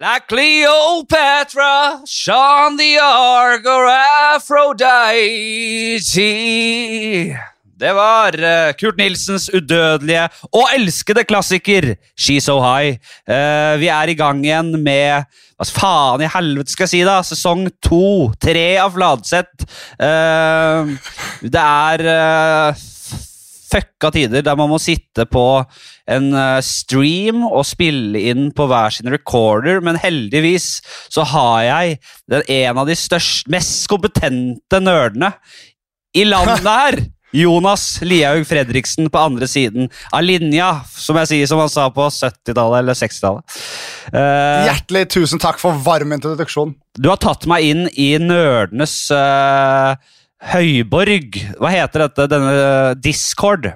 Like Cleopatra, Sean the Ark or Aphrodite. Det var eh, Kurt Nilsens udødelige og elskede klassiker She's So High. Eh, vi er i gang igjen med Hva faen i helvete skal jeg si, da? Sesong to. Tre av Fladseth. Eh, det er fucka tider der man må sitte på en eh, stream og spille inn på hver sin recorder, men heldigvis så har jeg den, en av de største, mest kompetente nerdene i landet her. Jonas Lihaug Fredriksen på andre siden av linja, som jeg sier som han sa på 70-tallet eller 60-tallet. Uh, Hjertelig tusen takk for varm introduksjon. du har tatt meg inn i nerdenes eh, høyborg. Hva heter dette? Denne Discord?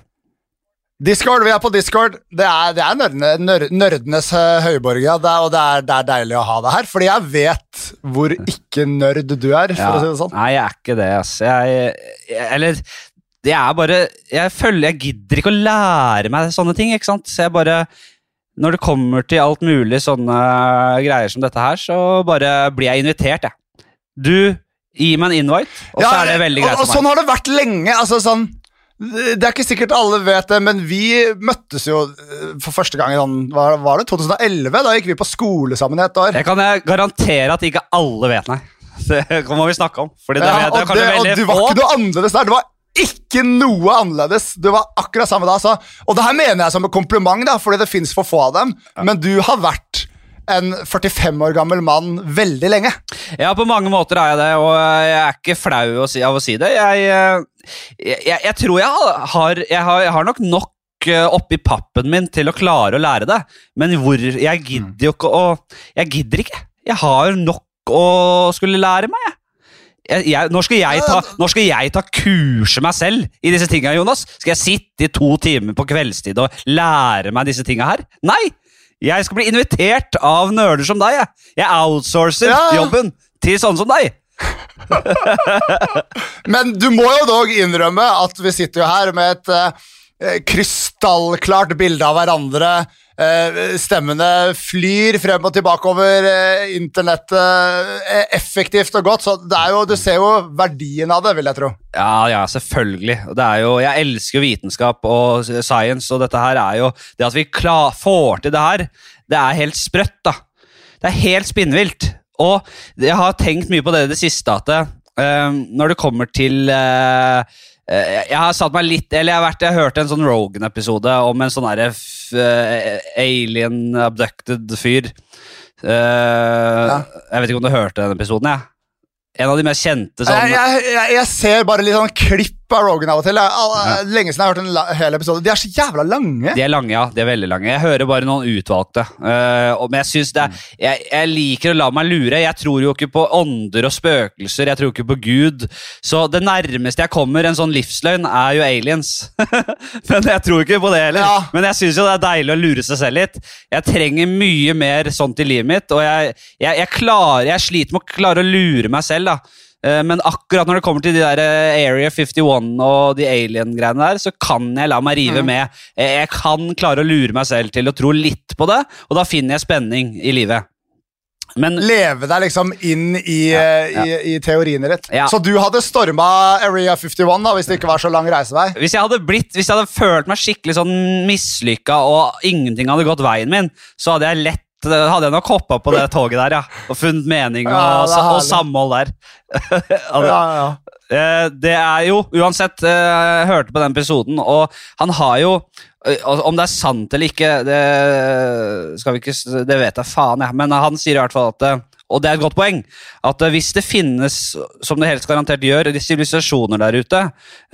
Discord, Vi er på Discord. Det er, det er nerdene, nør, nerdenes eh, høyborg, ja. Det er, og det er, det er deilig å ha deg her, fordi jeg vet hvor ikke nerd du er. for å si det sånn. Nei, jeg er ikke det, ass. Jeg, jeg, eller det er bare Jeg føler jeg gidder ikke å lære meg sånne ting, ikke sant? Så jeg bare Når det kommer til alt mulig sånne greier som dette her, så bare blir jeg invitert, jeg. Du gir meg en invite, og så er det veldig greit og, og sånn har det vært lenge. altså sånn det er ikke sikkert alle vet det, men vi møttes jo eh, for første gang i sånn, hva var det 2011. Da gikk vi på skole sammen et år. Det kan jeg garantere at ikke alle vet, nei. Det må vi snakke om. Fordi det, Ja, vet jeg og, det, og du var ikke noe annerledes der. Du var ikke noe annerledes. Du var akkurat samme da. Så. Og det her mener jeg som en kompliment, da, fordi det fins for få av dem. Men du har vært en 45 år gammel mann veldig lenge. Ja, på mange måter er jeg det, og jeg er ikke flau av å si det. Jeg, eh, jeg, jeg, tror jeg har, jeg har har nok nok eh, oppi pappen min til å klare å lære det, men hvor Jeg gidder jo ikke å Jeg gidder ikke. Jeg har nok å skulle lære meg. Jeg, jeg, når, skal jeg ta, når skal jeg ta kurse meg selv i disse tinga, Jonas? Skal jeg sitte i to timer på kveldstid og lære meg disse tinga her? Nei! Jeg skal bli invitert av nerder som deg. Jeg, jeg outsourcer Ja, jobben til sånne som deg. Men du må jo dog innrømme at vi sitter jo her med et uh, krystallklart bilde av hverandre. Eh, stemmene flyr frem og tilbake over eh, internettet eh, effektivt og godt. Så jo, du ser jo verdien av det, vil jeg tro. Ja, ja, selvfølgelig. Jo, jeg elsker vitenskap og science, og dette her er jo Det at vi klar, får til det her, det er helt sprøtt, da. Det er helt spinnvilt. Og jeg har tenkt mye på det i det siste, at uh, når det kommer til eh, Jeg har satt meg litt Eller jeg har, vært, jeg har hørt en sånn Rogan-episode om en sånn derre eh, alien abducted fyr. Ja. Jeg vet ikke om du hørte den episoden, jeg. En av de mest kjente sånn Jeg, jeg, jeg, jeg ser bare litt sånn klipp av Rogan av og til. Jeg, Lenge siden jeg har hørt en hel episode. De er så jævla lange. De er lange, ja. De er veldig lange. Jeg hører bare noen utvalgte. Uh, men jeg syns det er, jeg, jeg liker å la meg lure. Jeg tror jo ikke på ånder og spøkelser. Jeg tror ikke på Gud. Så det nærmeste jeg kommer en sånn livsløgn, er jo aliens. men jeg tror ikke på det heller. Ja. Men jeg syns jo det er deilig å lure seg selv litt. Jeg trenger mye mer sånt i livet mitt, og jeg, jeg, jeg, klarer, jeg sliter med å klare å lure meg selv. da. Eh, Men akkurat når det kommer til de der eh, Area 51 og de alien-greiene der, så kan jeg la meg rive med. Eh, Jeg kan klare å lure meg selv til å tro litt på det, og da finner jeg spenning i livet. Men Leve deg liksom inn i, Ja, ja. i, i teoriene ditt. Ja. Så du hadde storma Area 51 da, hvis det ikke var så lang reisevei? hvis jeg hadde blitt, hvis jeg hadde følt meg skikkelig sånn mislykka og ingenting hadde gått veien min, så hadde jeg lett hadde jeg nok hoppa på det toget der, ja. Og funnet mening og, Ja, det og samhold der. Ja, ja. Eh, det er jo Uansett, eh, jeg hørte på den episoden, og han har jo eh, Om det er sant eller ikke, det skal vi ikke Det vet jeg faen, jeg. Men han sier i hvert fall at og det er et godt poeng, at eh, hvis det finnes, som det helt garantert gjør, sivilisasjoner der ute,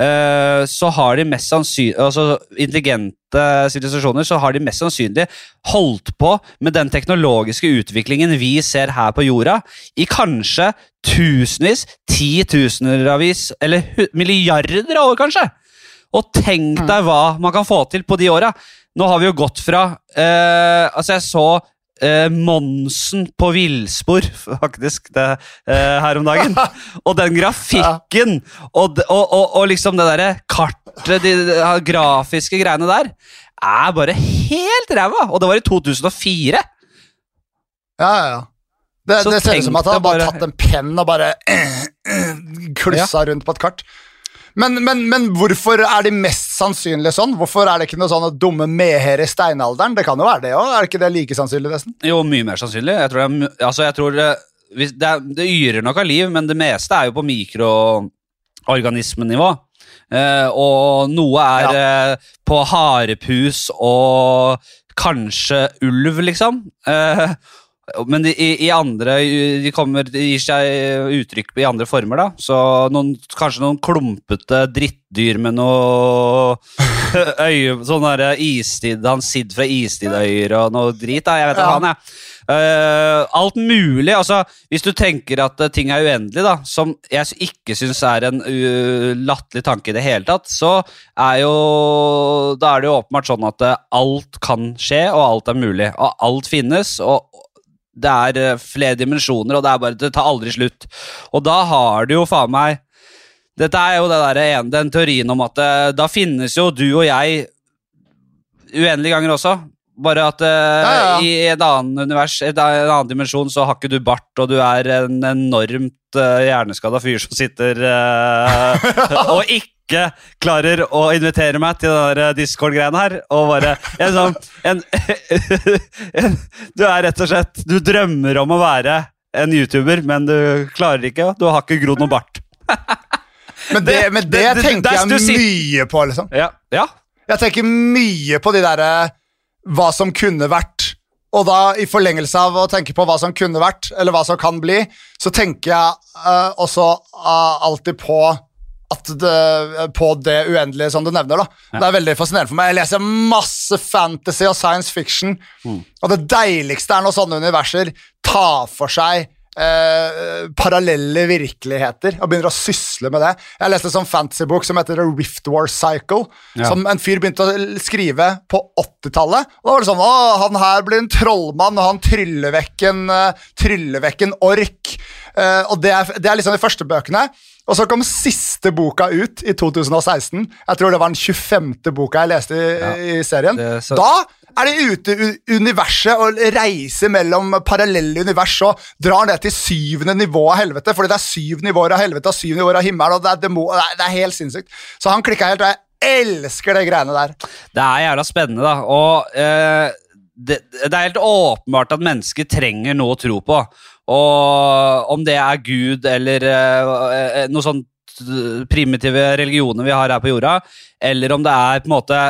eh, så har de mest sannsynlig Altså intelligente sivilisasjoner, så har de mest sannsynlig holdt på med den teknologiske utviklingen vi ser her på jorda, i kanskje tusenvis, titusenvis, eller milliarder av år, kanskje. Og tenk deg hva man kan få til på de åra. Nå har vi jo gått fra eh, Altså, jeg så eh, Monsen på villspor, faktisk, det, eh, her om dagen. Og den grafikken og, og, og, og liksom det derre kartet, de, de grafiske greiene der, er bare helt ræva. Og det var i 2004. Ja, ja, ja. Det, det ser ut som at han bare bare- tatt en penn og bare klussa rundt på et kart. Men, men, men hvorfor er de mest sannsynlige sånn? Hvorfor er det ikke noe sånn at dumme meher i steinalderen? Det kan jo være det òg. Er det ikke det like sannsynlig, nesten? Jo, mye mer sannsynlig. Jeg tror, det, altså, jeg tror det, hvis, det, er, det yrer nok av liv, men det meste er jo på mikroorganismenivå. Eh, og noe er eh, på harepus og kanskje ulv, liksom. Eh, men de, i, i andre De kommer de gir seg uttrykk i andre former, da. Så noen, kanskje noen klumpete drittdyr med noe øye Sånn derre istid Han Sid fra Istidøyer og noe drit. da, Jeg vet ikke Ja. han, jeg. Uh, alt mulig. altså Hvis du tenker at eh, ting er uendelig, da, som jeg ikke syns er en uh, latterlig tanke i det hele tatt, så er jo Da er det jo åpenbart sånn at eh, alt kan skje, og alt er mulig. Og alt finnes. og det er eh, flere dimensjoner, og det er bare, det tar aldri slutt. Og da har du jo faen meg Dette er jo det der, den teorien om at eh, da finnes jo du og jeg uendelige ganger også. Bare at uh, Ja, ja. i et annet univers, et, en annen dimensjon, så har ikke du bart, og du er en enormt uh, hjerneskada fyr som sitter uh, og ikke klarer å invitere meg til den eh, Discord-greiene her. Og bare en sånn en, en, Du er rett og slett Du drømmer om å være en YouTuber, men du klarer ikke. Du har ikke grodd noe bart. Men det, men det, det- det- tenker jeg mye på, liksom. Ja, ja. Jeg tenker mye på de derre hva som kunne vært. Og da, i forlengelse av å tenke på hva som kunne vært, eller hva som kan bli, så tenker jeg uh, også uh, alltid på at det, på det uendelige som du nevner. da. Det er veldig fascinerende for meg. Jeg leser masse fantasy og science fiction, og det deiligste er når sånne universer tar for seg eh, parallelle virkeligheter og begynner å sysle med det. Jeg leste en sånn fantasybok som heter The Rift War Cycle, Ja. som en fyr begynte å skrive på 80-tallet. Og Da var det sånn Å, han her blir en trollmann, og han tryller vekk en, uh, tryller vekk en ork. Uh, og det er, det er liksom de første bøkene. Og så kom siste boka ut i 2016. Jeg tror det var den 25. boka jeg leste i, i serien. Det så- Da er de ute i universet og reiser mellom parallelle univers og drar ned til syvende nivå av helvete, fordi det er syv nivåer av helvete og syv nivåer av himmelen, og det er, demo, det er, det er helt sinnssykt. Så han klikka helt, og jeg elsker de greiene der. Det er jævla spennende, da. Og eh, det, det er helt åpenbart at mennesker trenger noe å tro på. Og om det er Gud eller eh, noe sånt eh, primitive religioner vi har her på jorda, eller om det er på en måte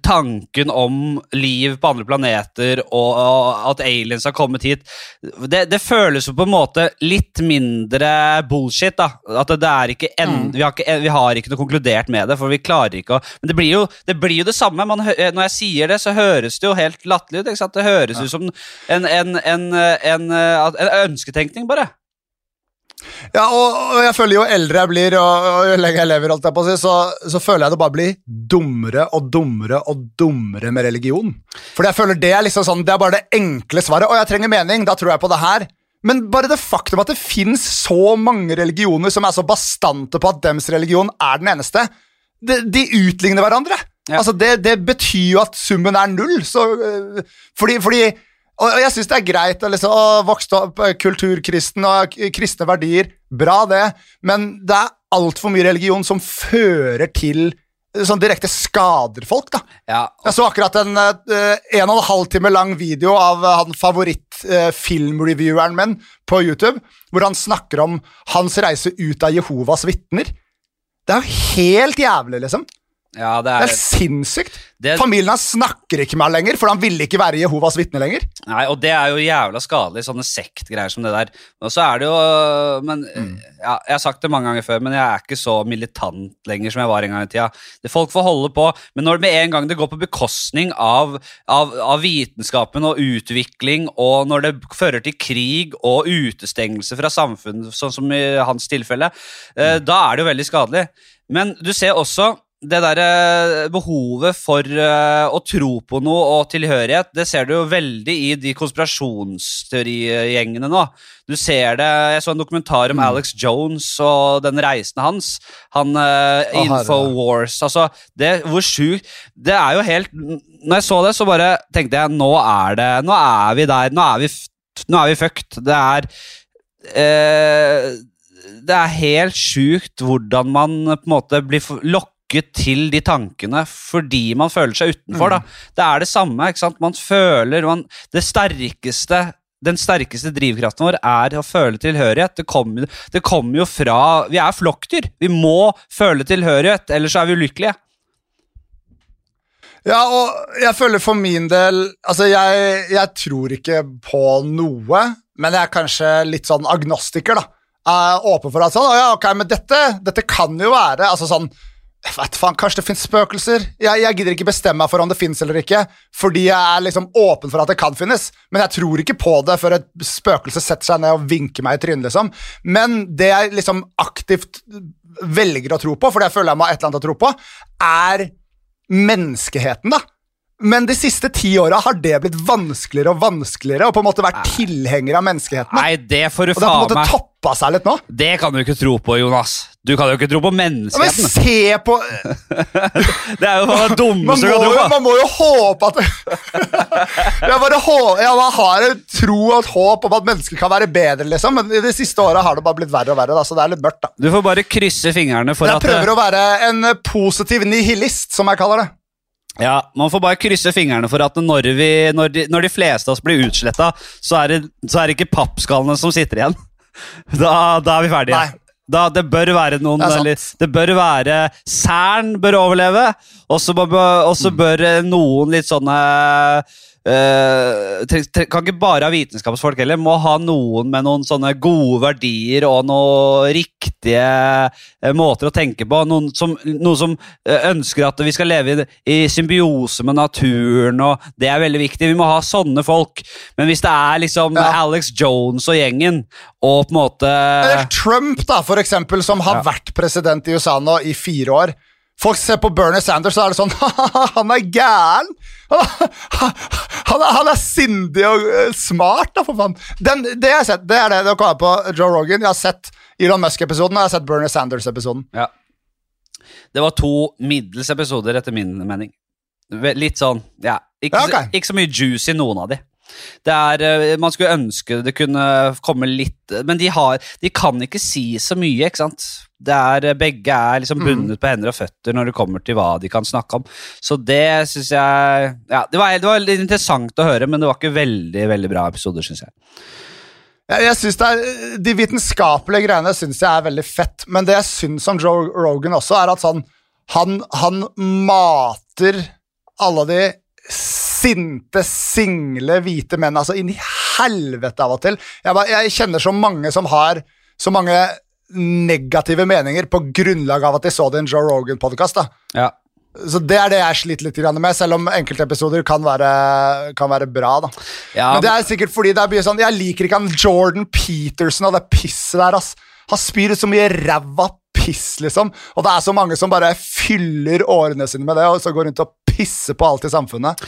tanken om liv på andre planeter og, og at aliens har kommet hit Det, det føles jo på en måte litt mindre bullshit. da At det, det er ikke en, Mm. vi, har ikke, vi har ikke noe konkludert med det, for vi klarer ikke å Men det blir jo det, blir jo det samme. Man, når jeg sier det, så høres det jo helt latterlig ut. Det høres ut som en, en, en, en, en ønsketenkning, bare. Ja, og, og jeg føler jo eldre jeg blir, og, og jo lenger jeg lever, alt jeg på å si, så, så føler jeg det bare blir dummere og dummere og dummere med religion. Fordi jeg føler det er liksom sånn, det er bare det enkle svaret. Og jeg trenger mening, da tror jeg på det her. Men bare det faktum at det fins så mange religioner som er så bastante på at dems religion er den eneste, de, de utligner hverandre. Ja. Altså det, det betyr jo at summen er null. Så, øh, fordi, fordi og og jeg syns det er greit å liksom, vokse opp eh, kulturkristen og kristne verdier. Bra, det. Men det er altfor mye religion som fører til eh, sånn direkte skader folk. da. Ja, Jeg så akkurat en uh, en og en halv time lang video av uh, han favoritt-filmrevieweren min på YouTube, hvor han snakker om hans reise ut av Jehovas vitner. Det er jo helt jævlig, liksom. Ja det Det er er sinnssykt. det, Familien hans snakker ikke med ham lenger, for han ville ikke være Jehovas vitne lenger. Nei, og det er jo jævla skadelig, sånne sektgreier som det der. Og så er det jo men, ja, Jeg har sagt det mange ganger før, men jeg er ikke så militant lenger som jeg var en gang i tida. Det Folk får holde på, men når det med en gang det går på bekostning av, av, av vitenskapen og utvikling, og når det fører til krig og utestengelse fra samfunnet, sånn som i hans tilfelle, mm. da er det jo veldig skadelig. Men du ser også det der eh, behovet for eh, å tro på noe og tilhørighet, det ser du jo veldig i de konspirasjonsteorigjengene nå. Du ser det, Jeg så en dokumentar om Alex Jones og den reisen hans. Han uh, Infowars. Altså, det, hvor sjukt Det er jo helt Når jeg så det, så bare tenkte jeg nå er det Nå er vi der. Nå er vi Nå er vi fucked. Det er uh, Det er helt sjukt hvordan man på en måte blir for- lokket til de tankene fordi man føler seg utenfor. da. Det er det samme. ikke sant? Man føler man, Det sterkeste den sterkeste drivkraften vår er å føle tilhørighet. Det kommer, det kommer jo fra Vi er flokkdyr. Vi må føle tilhørighet, ellers er vi ulykkelige. Ja, og jeg føler for min del Altså, jeg, jeg tror ikke på noe, men jeg er kanskje litt sånn agnostiker, da. Jeg er åpen for at sånn, ja, ok, men dette, dette kan jo være Altså sånn jeg vet faen, Kanskje det fins spøkelser? Jeg, jeg gidder ikke bestemme meg for om det fins eller ikke, fordi jeg er liksom åpen for at det kan finnes, men jeg tror ikke på det før et spøkelse setter seg ned og vinker meg i trynet, liksom. Men det jeg liksom aktivt velger å tro på, fordi jeg føler jeg må ha et eller annet å tro på, er menneskeheten, da. Men de siste ti åra har det blitt vanskeligere og vanskeligere å på en måte være tilhenger av menneskeheten. Nei, det får du Og det har på en måte toppa seg litt nå. Det kan du ikke tro på, Jonas. Du kan jo ikke tro på Ja, men se på Det er jo det dummeste du kan tro på. man må jo håpe at Jeg bare hå, jeg har en tro og et håp om at mennesker kan være bedre, liksom. Men i de siste åra har det bare blitt verre og verre, da, så det er litt mørkt, da. Du får bare krysse fingrene for jeg at jeg prøver å være en positiv nihilist, som jeg kaller det. Ja, Man får bare krysse fingrene for at når, vi, når, de, når de fleste av oss blir utsletta, så, det- så er det ikke pappskallene som sitter igjen. Da, da er vi ferdige. Nei. Da, det bør være noen Det er eller, Det bør være Cern bør overleve, og så bør, bør eh, noen litt sånne tre, Kan ikke bare ha vitenskapsfolk heller. Må ha noen med noen sånne gode verdier og noen riktige eh, måter å tenke på. Noen som, noen som eh, ønsker at vi skal leve i, i symbiose med naturen, og det er veldig viktig. Vi må ha sånne folk. Men hvis det er liksom Ja. Alex Jones og gjengen, og på en måte Eller Trump, da, for eksempel, som har Ja. vært president i USA nå i fire år. Folk ser på Bernie Sanders, så er det sånn Han er gæren! Han, er, han er sindig og eh, smart, da, for faen. Den, det jeg har sett, det er det. Dere har på Joe Rogan. Jeg har sett Elon Musk-episoden og jeg har sett Bernie Sanders-episoden. Ja. Det var to middels episoder, etter min mening. Litt sånn, ja. Ikke, Ja, ok. så, ikke så mye juice i noen av de. Er, eh, Man skulle ønske det kunne komme litt Men de, har, de kan ikke si så mye, ikke sant? Det er, eh, begge er liksom Mm. bundet på hender og føtter når det kommer til hva de kan snakke om. Så det syns jeg ja, det var, det var interessant å høre, men det var ikke veldig veldig bra episoder, syns jeg. Jeg, jeg synes det er, De vitenskapelige greiene synes jeg er veldig fett, men det jeg syns om Joe Rogan også, er at sånn Han, han mater alle de sinte, single, hvite menn altså inn i helvete av og til. Jeg, bare, jeg kjenner så mange som har så mange negative meninger på grunnlag av at de så det i en Joe Rogan-podkast. Ja. Så det er det jeg sliter litt med, selv om enkeltepisoder kan være, kan være bra. da Ja, men det er sikkert fordi det er mye sånn Jeg liker ikke han Jordan Peterson og det pisset der, ass. Han spyr ut så mye ræva piss, liksom. Og det er så mange som bare fyller årene sine med det, og så går rundt og pisser på alt i samfunnet.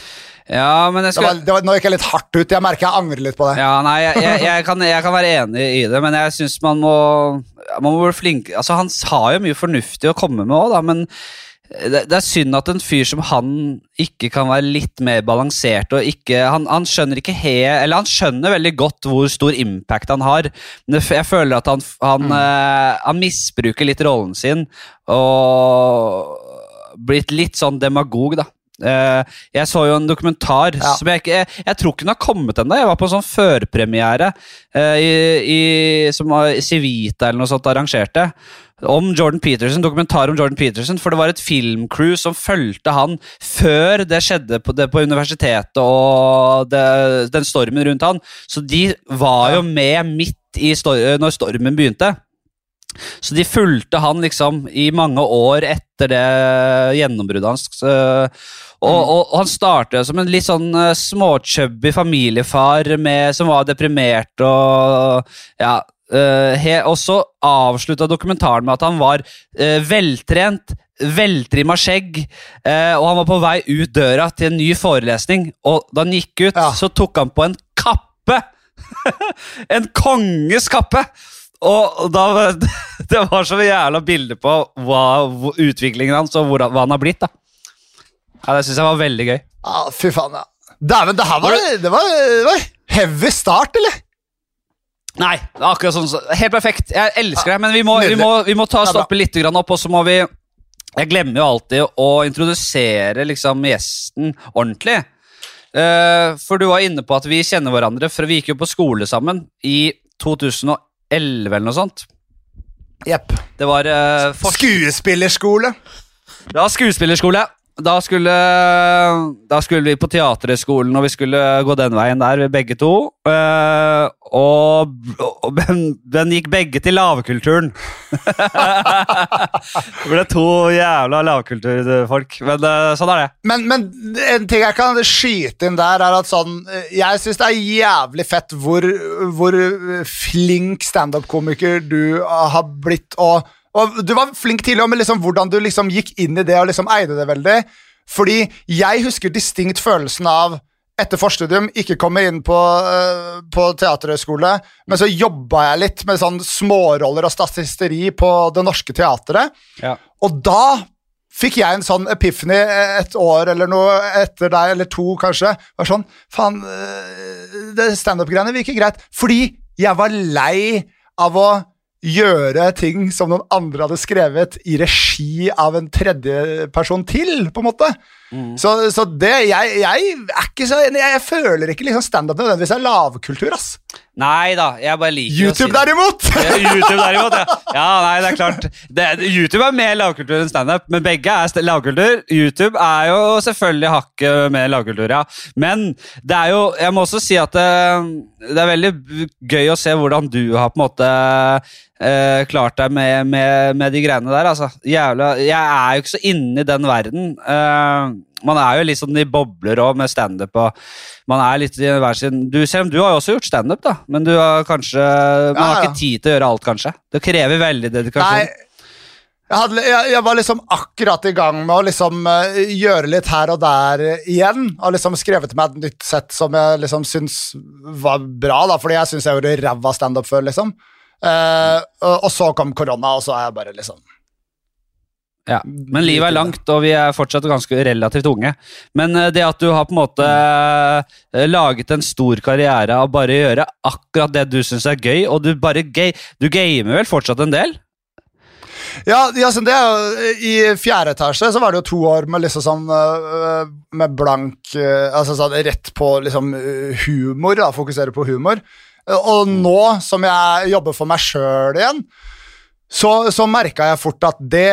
ja, men jeg Det var, det var, nå gikk jeg litt hardt ut. Jeg merker jeg angrer litt på det. Ja, nei, jeg, jeg, jeg, kan, jeg kan være enig i det, men jeg syns man må Man må bli flink Altså, Han har jo mye fornuftig å komme med òg, men det, det er synd at en fyr som han ikke kan være litt mer balansert og ikke Han, han skjønner ikke he... Eller han skjønner veldig godt hvor stor impact han har, men jeg føler at han, han, eh, han misbruker litt rollen sin og blitt litt sånn demagog, da. Eh, jeg så jo en dokumentar Ja. som jeg ikke jeg, jeg tror ikke den har kommet ennå. Jeg var på en sånn førpremiere eh, som Civita eller noe sånt arrangerte. Om Jordan Peterson, dokumentar om Jordan Peterson. For det var et filmcrew som fulgte han før det skjedde på, det, på universitetet og det, den stormen rundt han. Så de var jo med midt i stor når stormen begynte. Så de fulgte han liksom i mange år etter det gjennombruddet hans. Og, og, og han startet som en litt sånn uh, småchubby familiefar med, som var deprimert og ja. Uh, og så avslutta dokumentaren med at han var uh, veltrent, veltrimma skjegg, uh, og han var på vei ut døra til en ny forelesning. Og da han gikk ut, Ja. så tok han på en kappe! en konges kappe! Og da, det var så jævla bilde på hva, utviklingen hans og hva han har blitt. da. Ja, Det syns jeg var veldig gøy. Ja, fy faen, ja. Dæven, det her var, det var, det var heavy start, eller? Nei, det er akkurat sånn. Helt perfekt. Jeg elsker deg, men vi må, vi må, vi må ta stoppe litt opp, og så må vi Jeg glemmer jo alltid å introdusere liksom gjesten ordentlig. Eh, for du var inne på at vi kjenner hverandre, for vi gikk jo på skole sammen i 2011 eller noe sånt. Jepp. Det var uh, Skuespillerskole. Det var skuespillerskole. Da skulle, da skulle vi på Teaterhøgskolen, og vi skulle gå den veien der, begge to. Uh, og, og den, den gikk begge til lavkulturen. det ble to jævla lavkulturfolk. Men uh, sånn er det. Men, men en ting jeg kan skyte inn der, er at sånn eh, Jeg syns det er jævlig fett hvor, hvor flink standup-komiker du har blitt, og, og du var flink tidligere, med liksom hvordan du liksom gikk inn i det og liksom eide det veldig. Fordi jeg husker distinkt følelsen av etter forstudium ikke komme inn på, uh, på teaterhøgskole, men så jobba jeg litt med sånn småroller og statisteri på Det Norske Teatret. Ja. Og da fikk jeg en sånn epiphany et år eller noe etter deg, eller to kanskje. Var sånn, faen, uh, standup-greiene virker greit. Fordi jeg var lei av å gjøre ting som noen andre hadde skrevet i regi av en tredjeperson til, på en måte. Så, så det, jeg, jeg er ikke så enig. Jeg, jeg føler ikke liksom standup nødvendigvis er lavkultur, ass. Nei da, jeg bare liker si YouTube det. derimot! Ja, YouTube derimot, ja. ja. Nei, det er klart. Det, YouTube er mer lavkultur enn standup, men begge er lavkultur. YouTube er jo selvfølgelig hakket mer lavkultur, ja. Men det er jo Jeg må også si at det, det er veldig gøy å se hvordan du har på en måte eh, klart deg med, med, med de greiene der, altså. Jævla Jeg er jo ikke så inne i den verden. Uh, man er jo litt sånn i bobler òg med standup. og man er litt i hver sin du, Selv om du har jo også gjort standup, da, men du har kanskje Man har Ja, har ikke tid til å gjøre alt, kanskje. Det krever veldig dedikasjon. Nei, jeg, hadde, jeg, jeg var liksom akkurat i gang med å liksom uh, gjøre litt her og der uh, igjen. Og liksom skrevet meg et nytt sett som jeg liksom syns var bra, da, fordi jeg syns jeg gjorde ræva standup før, liksom. Eh, og, så kom korona, og så er jeg bare liksom Ja. Men livet er langt, og vi er fortsatt ganske relativt unge. Men eh, det at du har på en måte eh, laget en stor karriere av bare å gjøre akkurat det du syns er gøy, og du bare ga du gamer vel fortsatt en del? Ja, ja det er jo I fjerde etasje så var det jo to år med liksom sånn Med blank Altså sånn rett på liksom humor, da, fokusere på humor. Og nå som jeg jobber for meg sjøl igjen, så, så merka jeg fort at det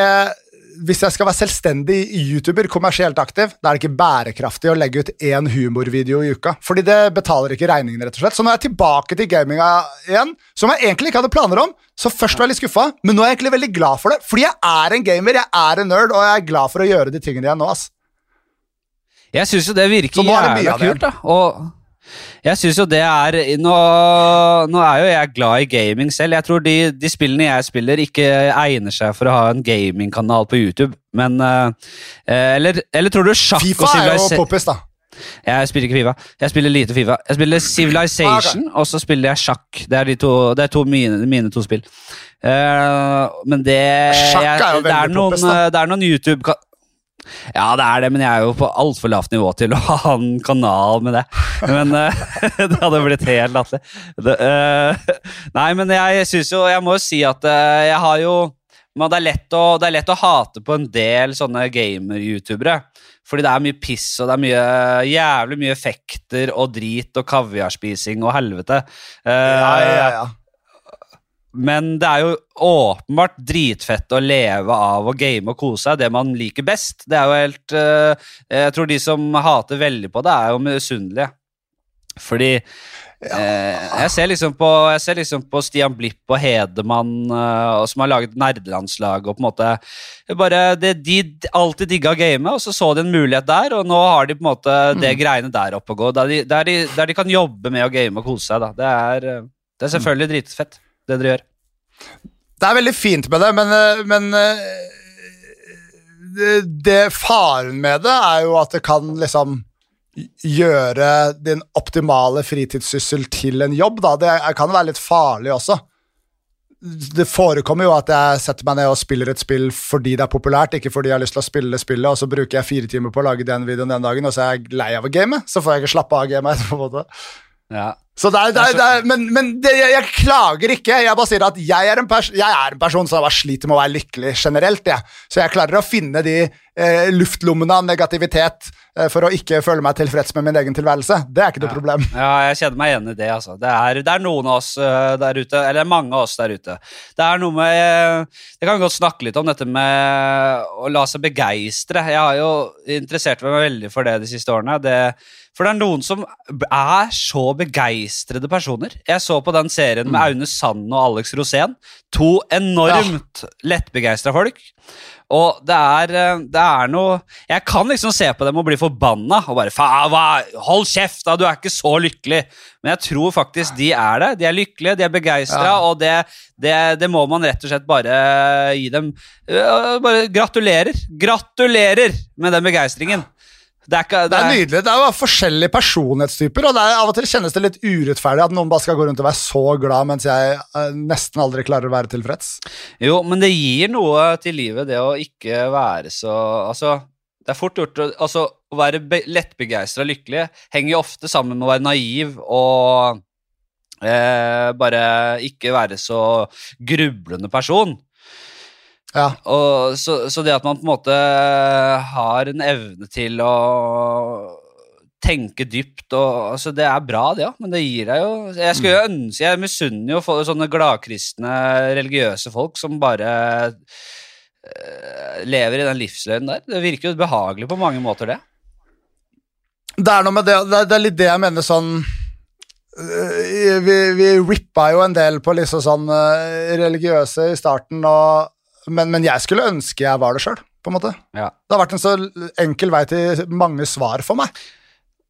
hvis jeg skal være selvstendig YouTuber, kommersielt aktiv, da er det ikke bærekraftig å legge ut én humorvideo i uka. Fordi det betaler ikke regningene, rett og slett. Så nå er jeg tilbake til gaminga igjen, som jeg egentlig ikke hadde planer om. Så først var jeg litt skuffa, men nå er jeg egentlig veldig glad for det. Fordi jeg er en gamer, jeg er en nerd, og jeg er glad for å gjøre de tingene igjen nå, ass. Jeg syns jo det virker er jævla kult, da. Og jeg synes jo det er nå, nå er jo jeg glad i gaming selv. Jeg tror de, de spillene jeg spiller, ikke egner seg for å ha en gamingkanal på YouTube. Men eh, Eller, eller tror du sjakk Fifa og er jo Civilization poppis, da. Jeg spiller ikke Fifa. Jeg spiller lite Fifa. Jeg spiller Civilization, og så spiller jeg sjakk. Det er, de to, det er to mine, mine to spill. Uh, men det Sjakk er jo veldig poppis, da. det er noen YouTube ja, det er det, men jeg er jo på altfor lavt nivå til å ha en kanal med det. Men uh, det hadde blitt helt latterlig. Eh, Nei, men jeg syns jo Jeg må jo si at uh, jeg har jo men det, er lett å, det er lett å hate på en del sånne gamer-youtubere. Fordi det er mye piss, og det er mye, jævlig mye effekter og drit og kaviarspising og helvete. Uh, Ja, ja, ja. Men det er jo åpenbart dritfett å leve av å game og kose seg. Det man liker best. Det er jo helt uh, Jeg tror de som hater veldig på det, er jo misunnelige. Fordi eh, jeg, ser liksom på, jeg ser liksom på Stian Blipp og Hedemann, eh, som har laget nerdelandslaget og på en måte bare det, De alltid digga gamet, og så så de en mulighet der, og nå har de på en måte det greiene der oppe å gå. Der de, der, de, der de kan jobbe med å game og kose seg. Da. Det, er, eh, det er selvfølgelig dritfett, det dere gjør. Det er veldig fint med det, men, eh, men eh, det, det Faren med det er jo at det kan liksom gjøre din optimale fritidssyssel til en jobb, da. Det kan være litt farlig også. det forekommer jo at jeg setter meg ned og spiller et spill fordi det er populært, ikke fordi jeg har lyst til å spille spillet, og så bruker jeg fire timer på å lage den videoen den dagen, og så er jeg lei av å game, så får jeg ikke slappe av gamet etterpå. Ja. Så der, der, det er, det er, men men det, jeg, jeg klager ikke. Jeg bare sier at jeg er en, pers jeg er en person som bare sliter med å være lykkelig generelt. Ja. Så jeg klarer å finne de eh, luftlommene av negativitet eh, for å ikke føle meg tilfreds med min egen tilværelse. Det er ikke noe problem. Ja, jeg kjenner meg igjen i det. altså. Det er, det er noen av oss uh, der ute, eller mange av oss der ute. Det er noe med Det kan vi godt snakke litt om, dette med å la seg begeistre. Jeg har jo interessert meg veldig for det de siste årene. Det, for det er noen som er så begeistrede personer. Jeg så på den serien med Aune Sand og Alex Rosén. To enormt lettbegeistra folk. Og det er, eh, det er noe Jeg kan liksom se på dem og bli forbanna og bare hva? Hold kjeft, da! Du er ikke så lykkelig. Men jeg tror faktisk de er det. De er lykkelige, de er begeistra, Ja. og det, det, det må man rett og slett bare gi dem øh, Bare gratulerer. Gratulerer med den begeistringen. Det er ikke Det er nydelig. Det er jo forskjellige personlighetstyper, og det er, av og til kjennes det litt urettferdig at noen bare skal gå rundt og være så glad, mens jeg eh, nesten aldri klarer å være tilfreds. Jo, men det gir noe til livet, det å ikke være så Altså, det er fort gjort å altså, Å være be- lettbegeistra og lykkelig henger jo ofte sammen med å være naiv og eh, bare ikke være så grublende person. Ja. Og, så, så det at man på en måte har en evne til å tenke dypt og altså Det er bra, det, ja, men det gir deg jo Jeg skulle jo ønske Jeg misunner jo sånne gladkristne, religiøse folk som bare eh, lever i den livsløgnen der. Det virker jo behagelig på mange måter, det. Det er noe med det, det, er- det litt det jeg mener sånn øh, vi, vi rippa jo en del på liksom sånn øh, religiøse i starten, og, men, men jeg skulle ønske jeg var det sjøl, på en måte. Ja. Det har vært en så enkel vei til mange svar for meg.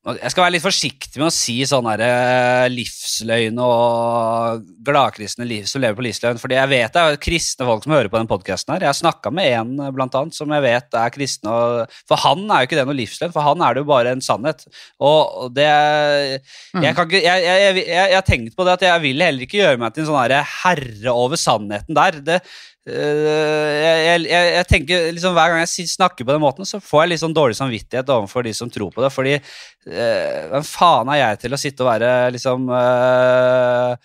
Jeg skal være litt forsiktig med å si sånn her, eh, livsløgn og gladkristne liv som lever på livsløgn, fordi jeg vet det er kristne folk som hører på den podkasten her. Jeg har snakka med en eh, blant annet som jeg vet er kristne, og, for han er jo ikke det noe livsløgn, for han er det jo bare en sannhet. Og, det Jeg kan ikke jeg, jeg, jeg, jeg har tenkt på det at jeg vil heller ikke gjøre meg til en sånn herre over sannheten der. Det, jeg, jeg, jeg, jeg tenker liksom Hver gang jeg snakker på den måten, så får jeg litt sånn dårlig samvittighet overfor de som tror på det. Fordi øh, hvem faen er jeg til å sitte og være liksom øh,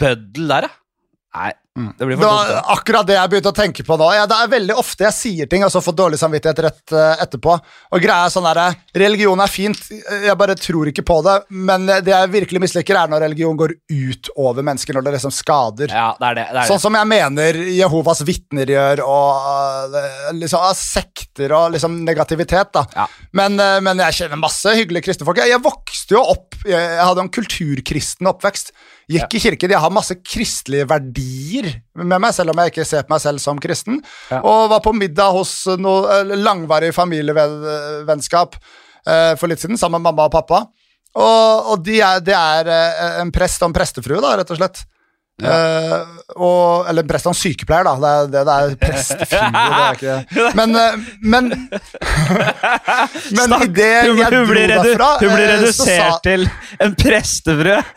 bøddel der, da? Nei, det blir Det for var dumt. det. akkurat det jeg begynte å tenke på nå. Ja, det er veldig ofte jeg sier ting og så får dårlig samvittighet rett eh, etterpå. Og greia er sånn der, Religion er fint, jeg bare tror ikke på det. Men det jeg virkelig misliker, er når religion går ut over mennesker, når det liksom skader. Ja, det er det. det, er Sånn som jeg mener Jehovas vitner gjør, og uh, liksom, uh, sekter og liksom negativitet. da. Ja. Men, men jeg kjenner masse hyggelige kristne folk. Jeg, jeg vokste jo opp, jeg, jeg hadde en kulturkristen oppvekst. Gikk i kirken, jeg har masse kristelige verdier med meg, selv om jeg ikke ser på meg selv som kristen. Ja. Og var på middag hos noe uh, langvarig familievennskap uh, for litt siden, sammen med mamma og pappa. Og, og de er, det er uh, en prest og en prestefrue, da, rett og slett. Eh, og, eller prest og sykepleier, da. Det er det det er prestefrue. er ikke. Men, eh, men Men idet jeg dro derfra hun blir eh, redusert sa- til en prestefrø.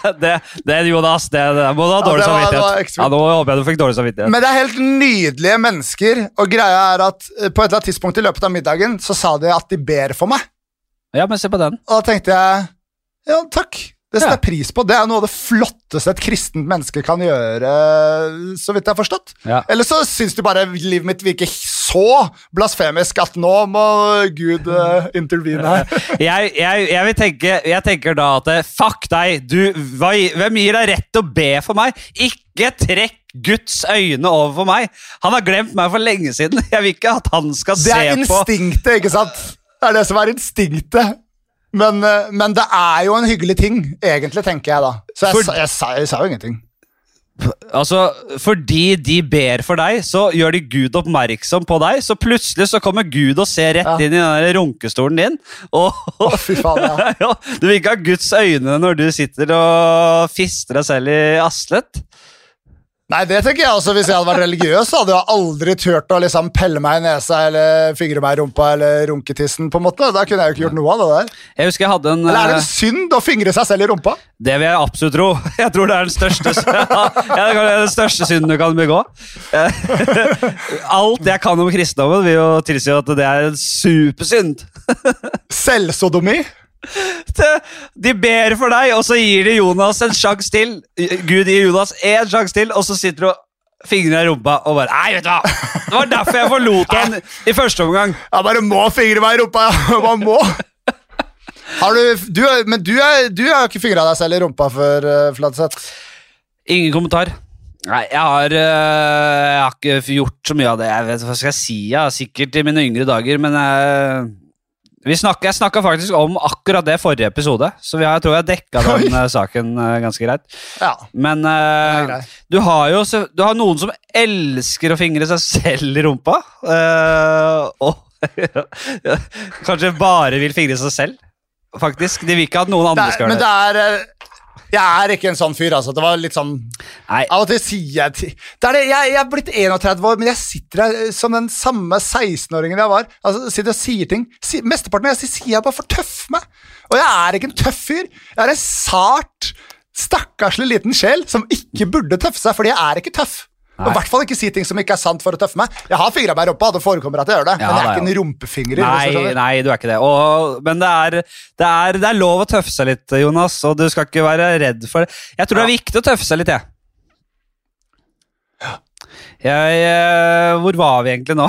Det, det Jonas, det, det må du ha Ja, dårlig det var- samvittighet. Ja, nå håper jeg du fikk dårlig samvittighet. Men det er helt nydelige mennesker, og greia er at på et eller annet tidspunkt i løpet av middagen så sa de at de ber for meg. Ja, men se på den. Og da tenkte jeg ja, takk. Det setter Ja. pris på. Det er noe av det flotteste et kristent menneske kan gjøre, så vidt jeg har forstått. Ja. Eller så syns du bare livet mitt virker så blasfemisk at nå må Gud uh, intervene her. Jeg, jeg, jeg, vil tenke, jeg tenker da at eh, fuck deg, du, hva, hvem gir deg rett til å be for meg? Ikke trekk Guds øyne over for meg. Han har glemt meg for lenge siden. Jeg vil ikke at han skal se på Det er instinktet, ikke sant? Det er det som er instinktet. Men, eh, men det er jo en hyggelig ting, egentlig, tenker jeg da. Så jeg, For- sa, jeg, sa, jeg sa jo ingenting. Altså, Fordi de ber for deg, så gjør de Gud oppmerksom på deg. Så plutselig så kommer Gud og ser rett Ja. inn i den der runkestolen din. Og, oh, fy faen, ja. ja, Du vil ikke ha Guds øyne når du sitter og fister deg selv i aslet. Nei, det tenker jeg også. Hvis jeg hadde vært religiøs, hadde jeg aldri turt å liksom pelle meg i nesa eller fingre meg i rumpa eller runke tissen. på en måte. Da kunne jeg jo ikke gjort noe av det der. Jeg husker jeg hadde en Eller er det eh, en synd å fingre seg selv i rumpa? Det vil jeg absolutt tro. Jeg tror det er den største, ja, den største synden du kan begå. Alt jeg kan om kristendommen, vil jo tilsi at det er en supersynd. Selvsodomi? De ber for deg, og så gir de Jonas en sjanse til. Gud gir Jonas én sjanse til, og så sitter du og fingrer i rumpa og bare Nei, vet du hva! Det var derfor jeg forlot han i første omgang. Jeg bare må fingre meg i rumpa. ja. Man må. Har du, du, men du, er, du har ikke fingra deg selv i rumpa før, uh, Fladseth? Ingen kommentar. Nei, jeg har, øh, jeg har ikke gjort så mye av det. Jeg vet Hva skal jeg si? Ja, sikkert i mine yngre dager, men jeg, vi snakket, jeg snakka faktisk om akkurat det forrige episode, så vi har, jeg tror jeg dekka den Oi. øh, saken øh, ganske greit. Ja. Men er øh, grei. du har jo så, du har noen som elsker å fingre seg selv i rumpa. Uh, og kanskje bare vil fingre seg selv, faktisk. De vil ikke at noen andre skal gjøre det. er eh, Jeg er ikke en sånn fyr, altså. Det var litt sånn Nei, Av og til sier jeg til det det, jeg, jeg er blitt 31 år, men jeg sitter her eh, som den samme 16-åringen jeg var. Altså, sitter og sier ting. Si, mesteparten av jeg sier, sier jeg bare for tøff meg. Og jeg er ikke en tøff fyr. Jeg er en sart, stakkarslig liten sjel som ikke burde tøffe seg, fordi jeg er ikke tøff. Og I hvert fall ikke si ting som ikke er sant for å tøffe meg. Jeg har fingra meg i rumpa, det forekommer at jeg gjør det, Ja, men jeg er ikke en rumpefingrer. Nei, nei, du er ikke det. Og, men det er, det, er, det er lov å tøffe seg litt, Jonas, og du skal ikke være redd for det. Jeg tror det er viktig å tøffe seg litt, jeg. Jeg, eh, hvor var vi egentlig nå?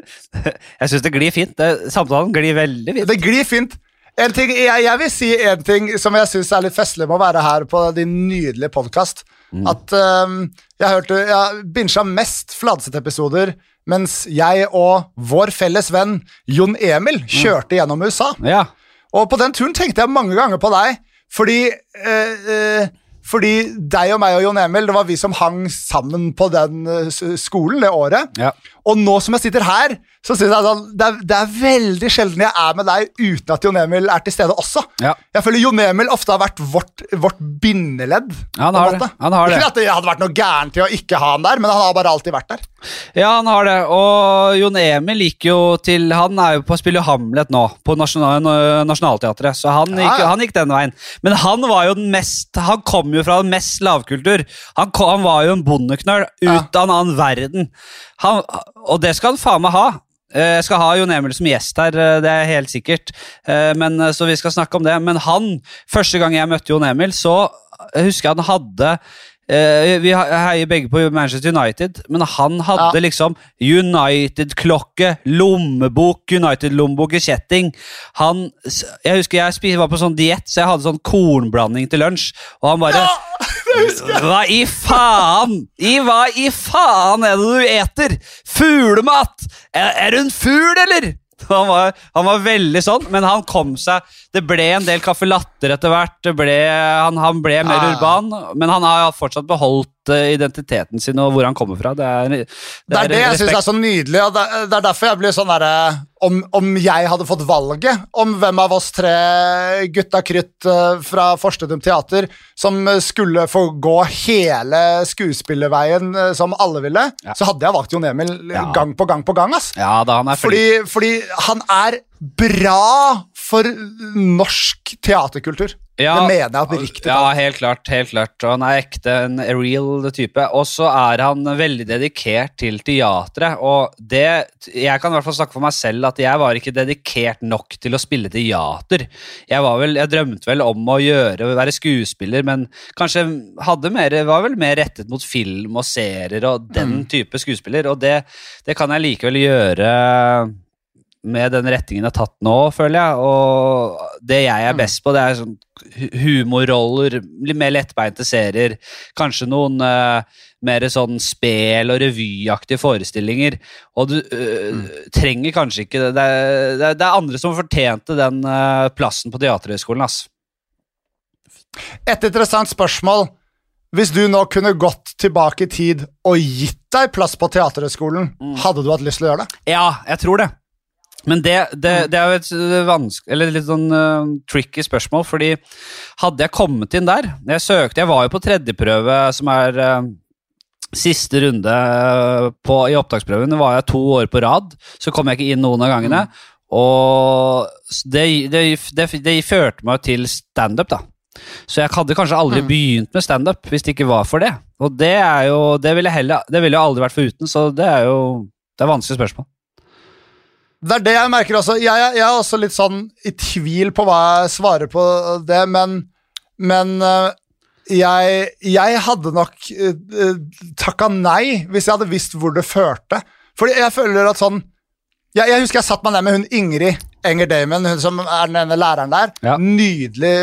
jeg syns det glir fint. Det, samtalen glir veldig fint. Det glir fint. En ting, jeg, jeg vil si en ting som jeg syns er litt festlig med å være her på din nydelige podkast. At um, jeg hørte Jeg binsja mest Fladseth-episoder mens jeg og vår felles venn Jon Emil kjørte gjennom USA. Ja. Og på den turen tenkte jeg mange ganger på deg, fordi eh, eh, fordi deg og meg og Jon Emil, det var vi som hang sammen på den eh, skolen det året. Ja. Og nå som jeg sitter her, så synes jeg sånn, det, er, det er veldig sjelden jeg er med deg uten at Jon Emil er til stede også. Ja. Jeg føler Jon Emil ofte har vært vårt, vårt bindeledd. Ja, han har det. Han har det. Ikke at det hadde vært noe gærent i å ikke ha han der, men han har bare alltid vært der. Ja, han har det. Og Jon Emil gikk jo til Han er jo på å spille Hamlet nå, på Nasjonal, Nationaltheatret, så han gikk, Ja, han gikk den veien. Men han var jo den mest Han kom jo fra den mest lavkultur. Han, kom, han var jo en bondeknøl ut av en annen verden. Han, og det skal han faen meg ha. Eh, Jeg skal ha Jon Emil som gjest her, eh, det er helt sikkert. Eh, Men, så vi skal snakke om det. Men han, første gang jeg møtte Jon Emil, så husker jeg han hadde eh, Vi heier begge på Manchester United, men han hadde Ja. liksom United-klokke, lommebok, United-lommebok i kjetting. Han, jeg husker jeg var på sånn diett, så jeg hadde sånn kornblanding til lunsj, og han bare hva i faen? I hva i faen er det du eter? Fuglemat! Er, er du en fugl, eller? Han var, han var veldig sånn, men han kom seg Det ble en del caffè latter etter hvert. Det ble, han, han ble mer Ah. urban, men han har fortsatt beholdt eh, identiteten sin og hvor han kommer fra. Det er, det Det er det jeg syns er så nydelig, og det, det er derfor jeg blir sånn derre om, om jeg hadde fått valget om hvem av oss tre gutta krutt eh, fra Forstedum Teater som eh, skulle få gå hele skuespillerveien eh, som alle ville, Ja. så hadde jeg valgt Jon Emil Ja. gang på gang på gang. ass. Ja, da han er. Fordi, fordi han er bra for norsk teaterkultur. Ja, det mener jeg oppriktig. Ja, helt klart. helt klart. Og han er ekte, en real type. Og så er han veldig dedikert til teatret. Og det Jeg kan i hvert fall snakke for meg selv at jeg var ikke dedikert nok til å spille teater. Jeg, var vel, jeg drømte vel om å gjøre, være skuespiller, men kanskje mer, var vel mer rettet mot film og serier og den Mm. type skuespiller. Og det, det kan jeg likevel gjøre med den rettingen jeg har tatt nå, føler jeg. Og det jeg er Mm. best på, det er sånn humorroller, litt mer lettbeinte serier. Kanskje noen uh, mer sånn spel- og revyaktige forestillinger. Og du uh, Mm. trenger kanskje ikke det. Det er- det er andre som fortjente den uh, plassen på Teaterhøgskolen, ass. Et interessant spørsmål. Hvis du nå kunne gått tilbake i tid og gitt deg plass på Teaterhøgskolen, Mm. hadde du hatt lyst til å gjøre det? Ja, jeg tror det. Men det, det, det er jo et eller litt sånn uh, tricky spørsmål, fordi hadde jeg kommet inn der Jeg søkte, jeg var jo på tredjeprøve, som er uh, Siste runde eh, på, i opptaksprøven var jeg to år på rad, så kom jeg ikke inn noen av gangene. Og det, det, det, det førte meg til standup, da. Så jeg hadde kanskje aldri Mm. begynt med standup hvis det ikke var for det. Og det er jo Det ville heller, det ville jeg aldri vært foruten, så det er jo Det er vanskelig spørsmål. Det er det jeg merker også. Jeg, jeg, jeg er også litt sånn i tvil på hva jeg svarer på det, men, men øh, jeg, jeg hadde nok uh, takka nei hvis jeg hadde visst hvor det førte. Fordi jeg føler at sånn jeg, jeg husker jeg satt meg ned med hun Ingrid Enger Damon, hun som er den ene læreren der. Ja. Nydelig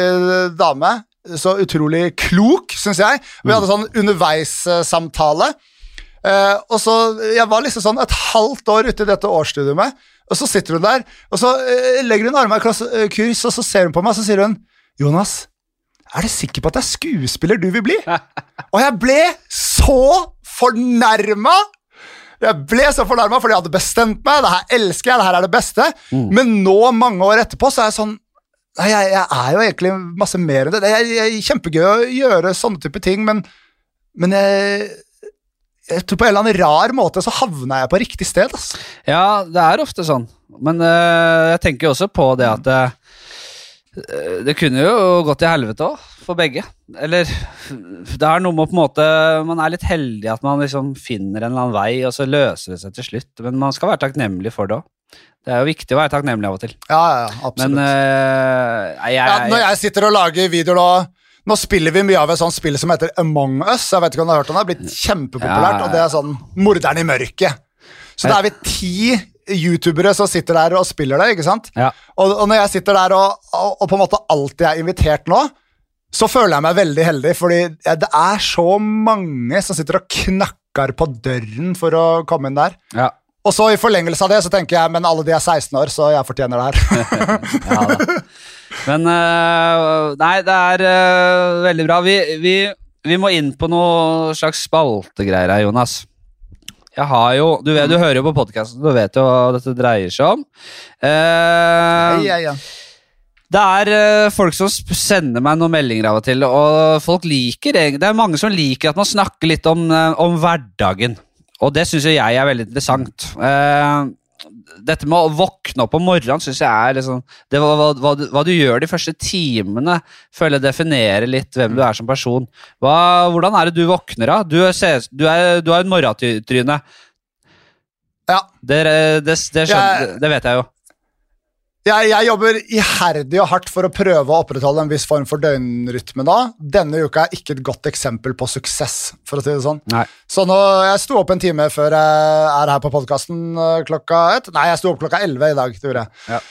dame. Så utrolig klok, syns jeg. Vi hadde sånn underveissamtale. Uh, og så, Jeg var liksom sånn et halvt år ute i dette årsstudiet med, og så sitter hun der, og så eh, legger hun armene i eh, kryss, og så ser hun på meg, og så sier hun Jonas, er du sikker på at det er skuespiller du vil bli? og jeg ble så fornærma! Jeg ble så fornærma fordi jeg hadde bestemt meg. Det her elsker jeg, det her er det beste. Men nå, mange år etterpå, så er jeg sånn Nei, jeg, jeg er jo egentlig masse mer enn det. Det er, jeg, er kjempegøy å gjøre sånne type ting, men, men jeg, jeg tror på en eller annen rar måte så havna jeg på riktig sted. ass. Ja, det er ofte sånn. Men øh, jeg tenker jo også på det at øh, Det kunne jo gått til helvete òg, for begge. Eller Det er noe med på en måte Man er litt heldig at man liksom finner en eller annen vei, og så løser det seg til slutt. Men man skal være takknemlig for det òg. Det er jo viktig å være takknemlig av og til. Ja, ja, absolutt. Men øh, jeg, jeg, ja, når jeg sitter og lager videoer nå Nå spiller vi mye av et sånt spill som heter Among Us. Jeg vet ikke om du har hørt om Det Det har blitt kjempepopulært, Ja. og det er sånn Morderen i mørket. Så da er vi ti youtubere som sitter der og spiller det, ikke sant? Ja. Og, og når jeg sitter der og, og, og på en måte alltid er invitert nå, så føler jeg meg veldig heldig, fordi det er så mange som sitter og knakker på døren for å komme inn der. ja. Og så i forlengelse av det så tenker jeg men alle de er 16 år, så jeg fortjener det her. Ja, da. Men øh, Nei, det er øh, veldig bra. Vi, vi, vi må inn på noe slags spaltegreier her, Jonas. Jeg har jo Du, vet, du hører jo på podkasten, du vet jo hva dette dreier seg om. Eh, ja, ja. det er øh, folk som sender meg noen meldinger av og til, og folk liker Det er mange som liker at man snakker litt om, om hverdagen. Og det syns jeg er veldig interessant. Eh, dette med å våkne opp om morgenen syns jeg er liksom det, hva, hva, hva, du, gjør de første timene, føler jeg definerer litt hvem du er som person. Hva, hvordan er det du våkner av? Du, ser- du, er, du er et morgentryne. Ja. Det, det, det, skjønner, Jeg- det vet jeg jo. Jeg, jeg jobber iherdig og hardt for å prøve å opprettholde en viss form for døgnrytme da. Denne uka er ikke et godt eksempel på suksess, for å si det sånn. Nei. Så nå, jeg sto opp en time før jeg er her på podkasten klokka ett. Nei, jeg sto opp klokka elleve i dag. Det gjorde jeg. Ja.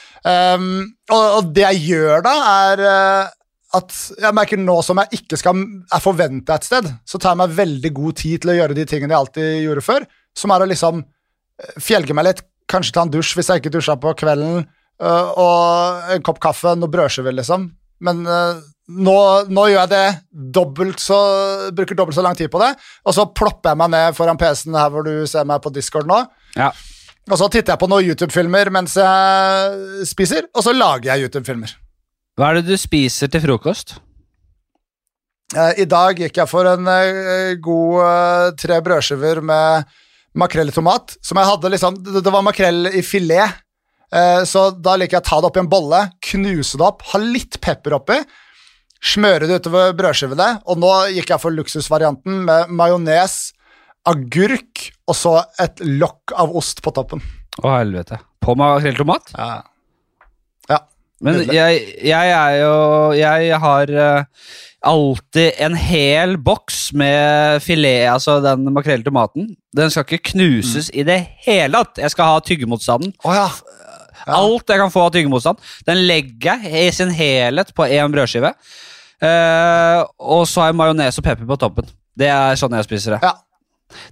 Um, og, og det jeg gjør da, er eh, at jeg merker nå som jeg ikke skal, er forventa et sted, så tar jeg meg veldig god tid til å gjøre de tingene jeg alltid gjorde før, som er å liksom eh, fjelge meg litt, kanskje ta en dusj hvis jeg ikke dusja på kvelden, og en kopp kaffe, noe brødskiver, liksom. Men øh, nå, nå gjør jeg det dobbelt så Bruker dobbelt så lang tid på det, og så plopper jeg meg ned foran PC-en her hvor du ser meg på Discord nå. Ja. Og så titter jeg på noen YouTube-filmer mens jeg spiser, og så lager jeg YouTube-filmer. Hva er det du spiser til frokost? Eh, I dag gikk jeg for en eh, god eh, tre brødskiver med makrell i tomat. Som jeg hadde liksom Det, var makrell i filet, eh, så da liker jeg å ta det oppi en bolle, knuse det opp, ha litt pepper oppi, smøre det utover brødskivene, og nå gikk jeg for luksusvarianten med majones, agurk og så et lokk av ost på toppen. Å, helvete. På makrell tomat? Ja. ja. Men jeg, jeg er jo Jeg har eh, alltid en hel boks med filet, altså den makrell tomaten. Den skal ikke knuses i det hele tatt. Jeg skal ha tyggemotstanden. Oh, ja. Alt jeg kan få av tyggemotstand. Den legger jeg i sin helhet på én brødskive. Uh, og så har jeg majones og pepper på toppen. Det er sånn jeg spiser det. ja.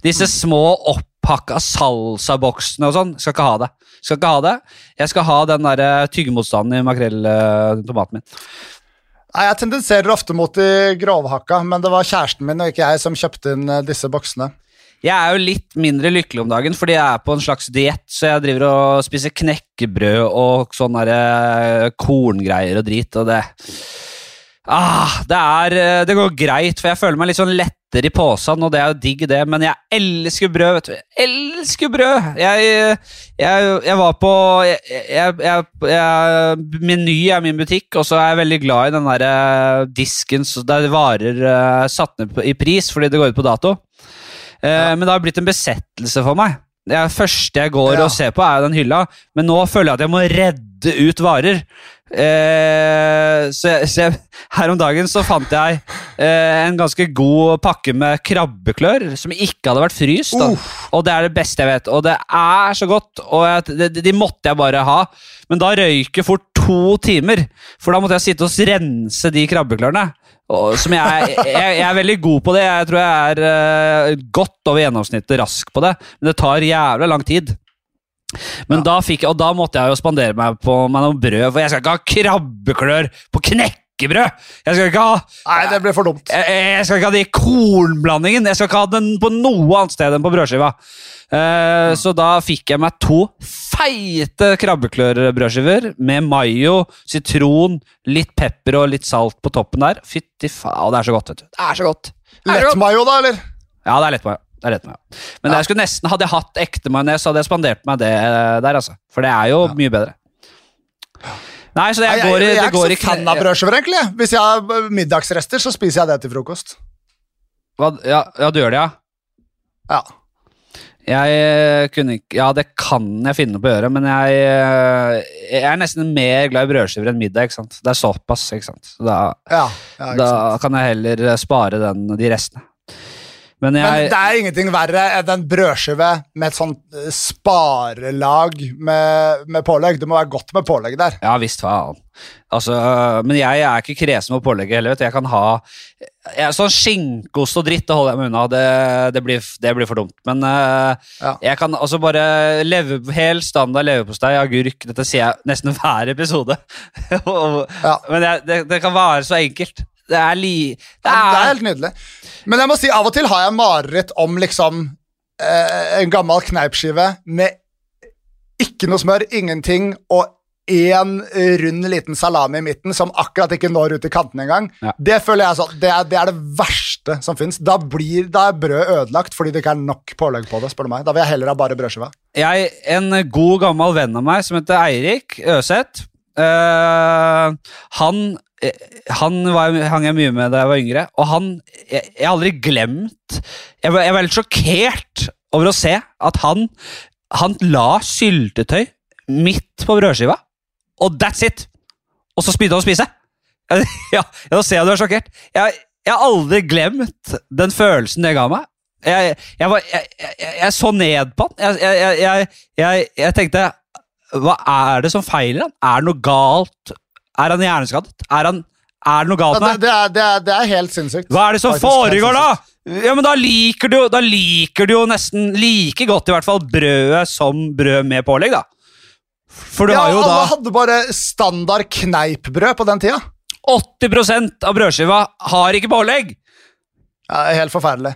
Disse små opphakka salsaboksene og sånn, skal ikke ha det. Skal ikke ha det. Jeg skal ha den der eh, tyggemotstanden i makrell-tomaten min. Nei, Jeg tendenserer ofte mot de grovhakka, men det var kjæresten min og ikke jeg som kjøpte inn eh, disse boksene. Jeg er jo litt mindre lykkelig om dagen fordi jeg er på en slags diett, så jeg driver og spiser knekkebrød og sånne derre korngreier og drit, og det Ah, det, er, eh, det går greit, for jeg føler meg litt sånn lettere i posen, og det er jo digg, det, men jeg elsker brød, vet du. Jeg elsker brød! Jeg, jeg, jeg var på jeg, Meny er min butikk, og så er jeg veldig glad i den der eh, disken der varer satt ned i pris fordi det går ut på dato. Eh, Men det har blitt en besettelse for meg. Det første jeg går Ja. og ser på, er den hylla, men nå føler jeg at jeg må redde ut varer. Eh, så jeg, så jeg, her om dagen så fant jeg eh, en ganske god pakke med krabbeklør som ikke hadde vært fryst. Da. Og det er det beste jeg vet. Og det er så godt, og jeg, de, de måtte jeg bare ha. Men da røyker fort to timer, for da måtte jeg sitte og rense de krabbeklørne. Som jeg, jeg, jeg er veldig god på det. Jeg tror jeg er uh, godt over gjennomsnittet rask på det, men det tar jævla lang tid. Men da fikk og da måtte jeg jo spandere meg på meg noe brød, for jeg skal ikke ha krabbeklør på knekkebrød! Jeg skal ikke ha Nei, det ble for dumt. jeg, jeg skal ikke ha det i kornblandingen. Jeg skal ikke ha den på noe annet sted enn på brødskiva. Eh, Så da fikk jeg meg to feite krabbeklørbrødskiver med mayo, sitron, litt pepper og litt salt på toppen der. Fytti faen, det er så godt, vet du. Det er så godt. Lett mayo. Da, eller? Ja, det er lett mayo. Det er lett mayo. Men skulle nesten, hadde jeg hatt ekte majones, hadde jeg spandert meg det der, altså. For det er jo mye bedre. Nei, så det Jeg, går i det går i av brødskiver, egentlig. Hvis jeg har eh, middagsrester, så spiser jeg det til frokost. Hva, ja, ja, du gjør det, ja? Ja. Jeg eh, kunne ikke Ja, det kan jeg finne på å gjøre, men jeg, eh, jeg er nesten mer glad i brødskiver enn middag. ikke sant? Det er såpass, ikke sant. Da, Ja, ja, ikke da sant. kan jeg heller spare den, de restene. Men Men det er ingenting verre enn en brødskive med et sånt eh, sparelag med, med pålegg. Det må være godt med pålegg der. Ja visst faen. Altså, øh, men jeg er ikke kresen med pålegget heller. vet. Jeg kan ha jeg, Sånn skinkeost og dritt det holder jeg meg unna. Det, det, blir, det blir for dumt. Men uh, Ja. jeg kan altså bare leve, Helt standard leverpostei, agurk Dette sier jeg nesten hver episode. Ja. Men jeg, det, det kan være så enkelt. Det er li... Det Ja, det er er, helt nydelig. Men jeg må si, av og til har jeg mareritt om liksom eh, en gammel kneipskive med ikke noe smør, ingenting, og én rund liten salami i midten som akkurat ikke når ut i kantene engang. Ja. Det føler jeg sånn, det er, det er det verste som fins. Da, da er brødet ødelagt fordi det ikke er nok pålegg på det. spør du meg. Da vil jeg heller ha bare brødskiva. jeg, en god gammel venn av meg som heter Eirik Øseth øh, Han, han var, hang jeg mye med da jeg var yngre, og han Jeg, har aldri glemt Jeg var, jeg var helt sjokkert over å se at han Han la syltetøy midt på brødskiva, og that's it! Og så begynte han å spise. Ja, nå ser jeg du er sjokkert. Jeg, jeg har aldri glemt den følelsen det ga meg. Jeg, var, jeg, så ned på han. Jeg tenkte Hva er det som feiler han? Er det noe galt? Er han hjerneskadet? Er, han, er det noe galt med ja, det, det, er, det er helt sinnssykt. Hva er det som Faktisk foregår, da? Ja, men da liker, du, da liker du jo nesten like godt i hvert fall brødet som brød med pålegg, da. For du Ja, har jo da alle hadde bare standard kneipbrød på den tida. 80% av brødskiva har ikke pålegg! Ja, det er helt forferdelig.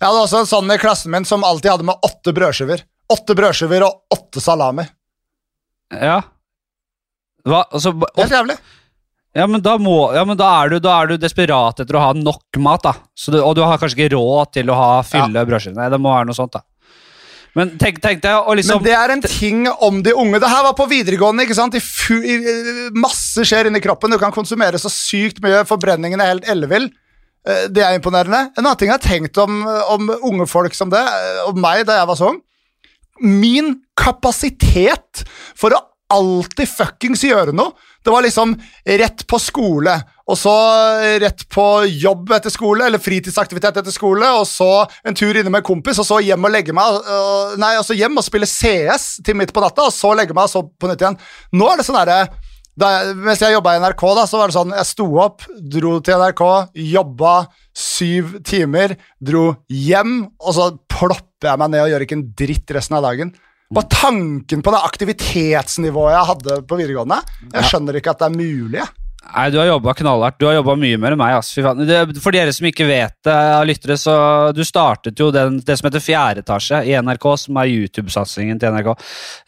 Jeg hadde også en sånn i klassen min som alltid hadde med åtte brødskiver. Åtte brødskiver og åtte salami. Ja. Hva? Altså, Helt jævlig. ja, men må, ja, men da, er du, da er du desperat etter å ha nok mat, da. Så du, og du har kanskje ikke råd til å ha fylle brødskiver. Nei, det må være noe sånt, da. Men tenk, tenk deg å liksom Men det er en ting om de unge. Det her var på videregående. ikke sant? I fu i, masse skjer inni kroppen. Du kan konsumere så sykt mye. Forbrenningen er helt ellevill. Eh, Det er imponerende. En annen ting jeg har tenkt om, om unge folk som det, om og meg da jeg var sånn Min kapasitet for å alltid fuckings gjøre noe. Det var liksom rett på skole, og så rett på jobb etter skole, eller fritidsaktivitet etter skole, og så en tur inne med en kompis, og så hjem og legge meg, og, nei, og så hjem og spille CS til midt på natta, og så legge meg, og så på nytt igjen. Nå er det sånn herre mens jeg jobba i NRK, da, så var det sånn Jeg sto opp, dro til NRK, jobba syv timer, dro hjem, og så plopper jeg meg ned og gjør ikke en dritt resten av dagen. Bare tanken på det aktivitetsnivået jeg hadde på videregående Jeg skjønner ikke at det er mulig. jeg. Nei, du har jobba knallhardt. Du har jobba mye mer enn meg. ass. For dere som ikke vet det, av lyttere, så du startet jo den, det som heter Fjerde etasje i NRK, som er YouTube-satsingen til NRK.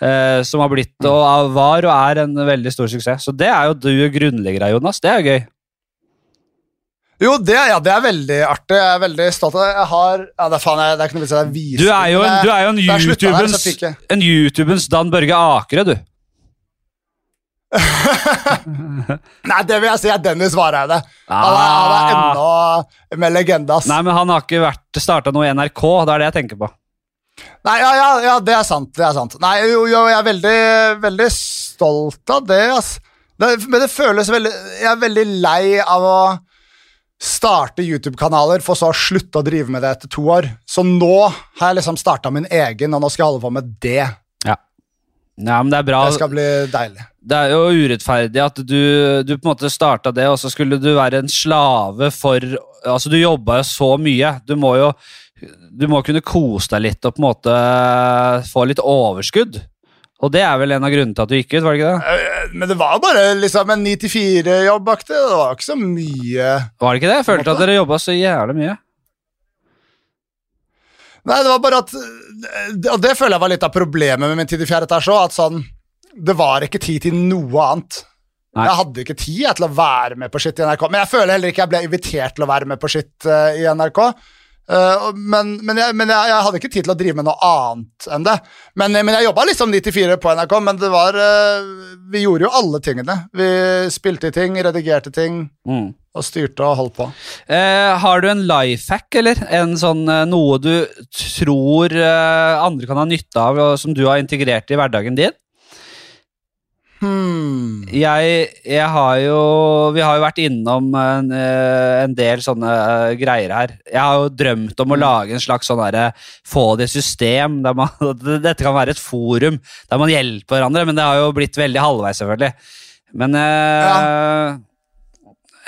Eh, som har blitt, og var og er en veldig stor suksess. Så det er jo du grunnlegger av, Jonas. Det er jo gøy. Jo, det, ja, det er veldig artig. Jeg er veldig stolt av det. Jeg har ja, det, er faen, jeg, det er ikke noe vits i å vise Du er jo en, du er jo en, der, YouTubens, fikk en YouTubens Dan Børge Akre, du. Nei, det vil jeg si er Dennis Vareide. Han han er enda mer legende, ass. Ah. Nei, men han har ikke vært starta noe i NRK, det er det jeg tenker på. Nei, ja, ja, ja, det er sant. Det er sant. Nei, jo, jo, jeg er veldig, veldig stolt av det, ass. Det, men det føles veldig Jeg er veldig lei av å starte YouTube-kanaler, for så å slutte å drive med det etter to år. Så nå har jeg liksom starta min egen, og nå skal jeg holde på med det. Ja. ja, men det er bra. Det skal bli deilig. Det er jo urettferdig at du, du på en måte starta det, og så skulle du være en slave for Altså, du jobba jo så mye. Du må jo du må kunne kose deg litt og på en måte få litt overskudd. Og det er vel en av grunnene til at du gikk ut, var det ikke det? Eh, Men det var bare liksom en 9-4-jobb-aktig. Det var ikke så mye Var det ikke det? Jeg følte at dere jobba så jævlig mye. Nei, det var bare at Og det føler jeg var litt av problemet med min tid i fjerde etasje òg. At sånn Det var ikke tid til noe annet. Nei. Jeg hadde ikke tid jeg, til å være med på skitt i NRK. Men jeg føler heller ikke jeg ble invitert til å være med på skitt eh, i NRK. Eh, men men, jeg, men jeg, jeg hadde ikke tid til å drive med noe annet enn det. Men, men jeg jobba liksom 9-4 på NRK, men det var uh, Vi gjorde jo alle tingene. Vi spilte i ting, redigerte ting Mm. og styrte og holdt på. Eh, har du en life hack, eller? En sånn, noe du tror andre kan ha nytte av, og som du har integrert i hverdagen din? Hmm. Jeg, jeg har jo Vi har jo vært innom en, eh, en del sånne eh, greier her. Jeg har jo drømt om å lage en slags sånn derre Få det system man Dette kan være et forum der man hjelper hverandre, men det har jo blitt veldig halvveis, selvfølgelig. Men eh,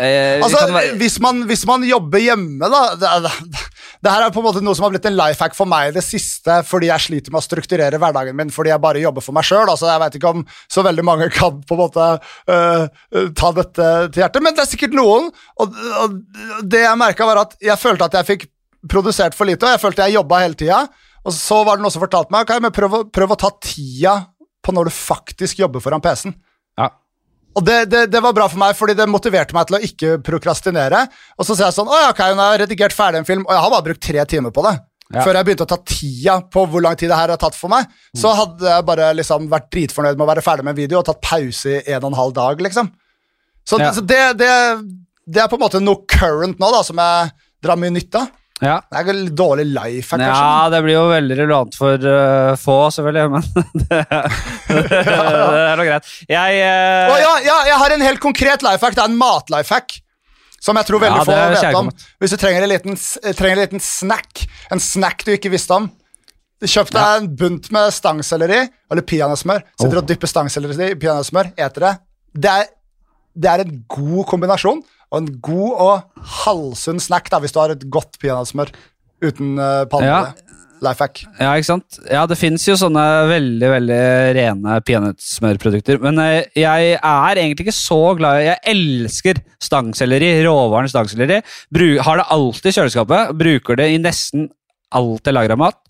eh, vi Altså, være- hvis, man, hvis man jobber hjemme, da det, det, det her er på en måte noe som har blitt en life hack for meg i det siste, fordi jeg sliter med å strukturere hverdagen min fordi jeg bare jobber for meg sjøl. Altså, jeg vet ikke om så veldig mange kan på en måte øh, ta dette til hjertet, men det er sikkert noen. Og, og det jeg merka, var at jeg følte at jeg fikk produsert for lite, og jeg følte jeg jobba hele tida. Og så var det noen som fortalte meg ok, men prøv, prøv å ta tida på når du faktisk jobber foran PC-en. ja. Og det, det, det var bra for meg, fordi det motiverte meg til å ikke prokrastinere. Og så ser jeg sånn, «Å ja, ok, hun har redigert ferdig en film, og jeg har bare brukt tre timer på det. Ja. Før jeg begynte å ta tida på hvor lang tid det her har tatt for meg. Så hadde jeg bare liksom vært dritfornøyd med å være ferdig med en video og tatt pause i en og en halv dag, liksom. Så, Ja. så det, det, det er på en måte noe current nå, da, som jeg drar mye nytte av. ja. Det er litt dårlig life her, kanskje. Ja, det blir jo veldig relevant for uh, få, selvfølgelig, men det, det er nå greit. Jeg uh, oh, ja, ja, jeg har en helt konkret life hack. Det er en mat-life hack. Som jeg tror veldig Ja, få vet om. Hvis du trenger en, liten, eh, trenger en liten snack, en snack du ikke visste om Kjøp deg en bunt med stangselleri eller peanøttsmør. Sitter Oh. og dypper stangselleri i peanøttsmør, eter det. Det er, det er en god kombinasjon, og en god og halvsunn snack da, hvis du har et godt peanøttsmør uten uh, palmeolje. Life hack. Ja, ikke sant? Ja, det fins jo sånne veldig veldig rene peanøttsmørprodukter. Men eh, jeg er egentlig ikke så glad i Jeg elsker stangselleri, råvaren stangselleri. Har det alltid i kjøleskapet. Bruker det i nesten alt jeg lager av mat.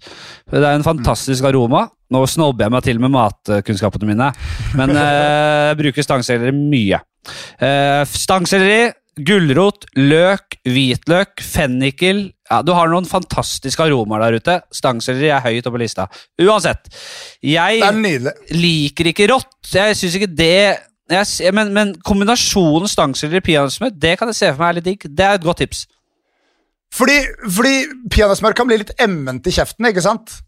Det er en fantastisk aroma. Nå snobber jeg meg til med matkunnskapene mine, men eh, jeg bruker stangselleri mye. Eh, stangselleri, gulrot, løk, hvitløk, fennikel ja, Du har noen fantastiske aromaer der ute. Stangselleri er høyt oppe på lista. Uansett. Jeg er liker ikke rått. Jeg syns ikke det jeg, men, men kombinasjonen stangselleri og peanøttsmør, det kan jeg se for meg er litt digg. Det er et godt tips. Fordi, fordi peanøttsmør kan bli litt emment i kjeften, ikke sant?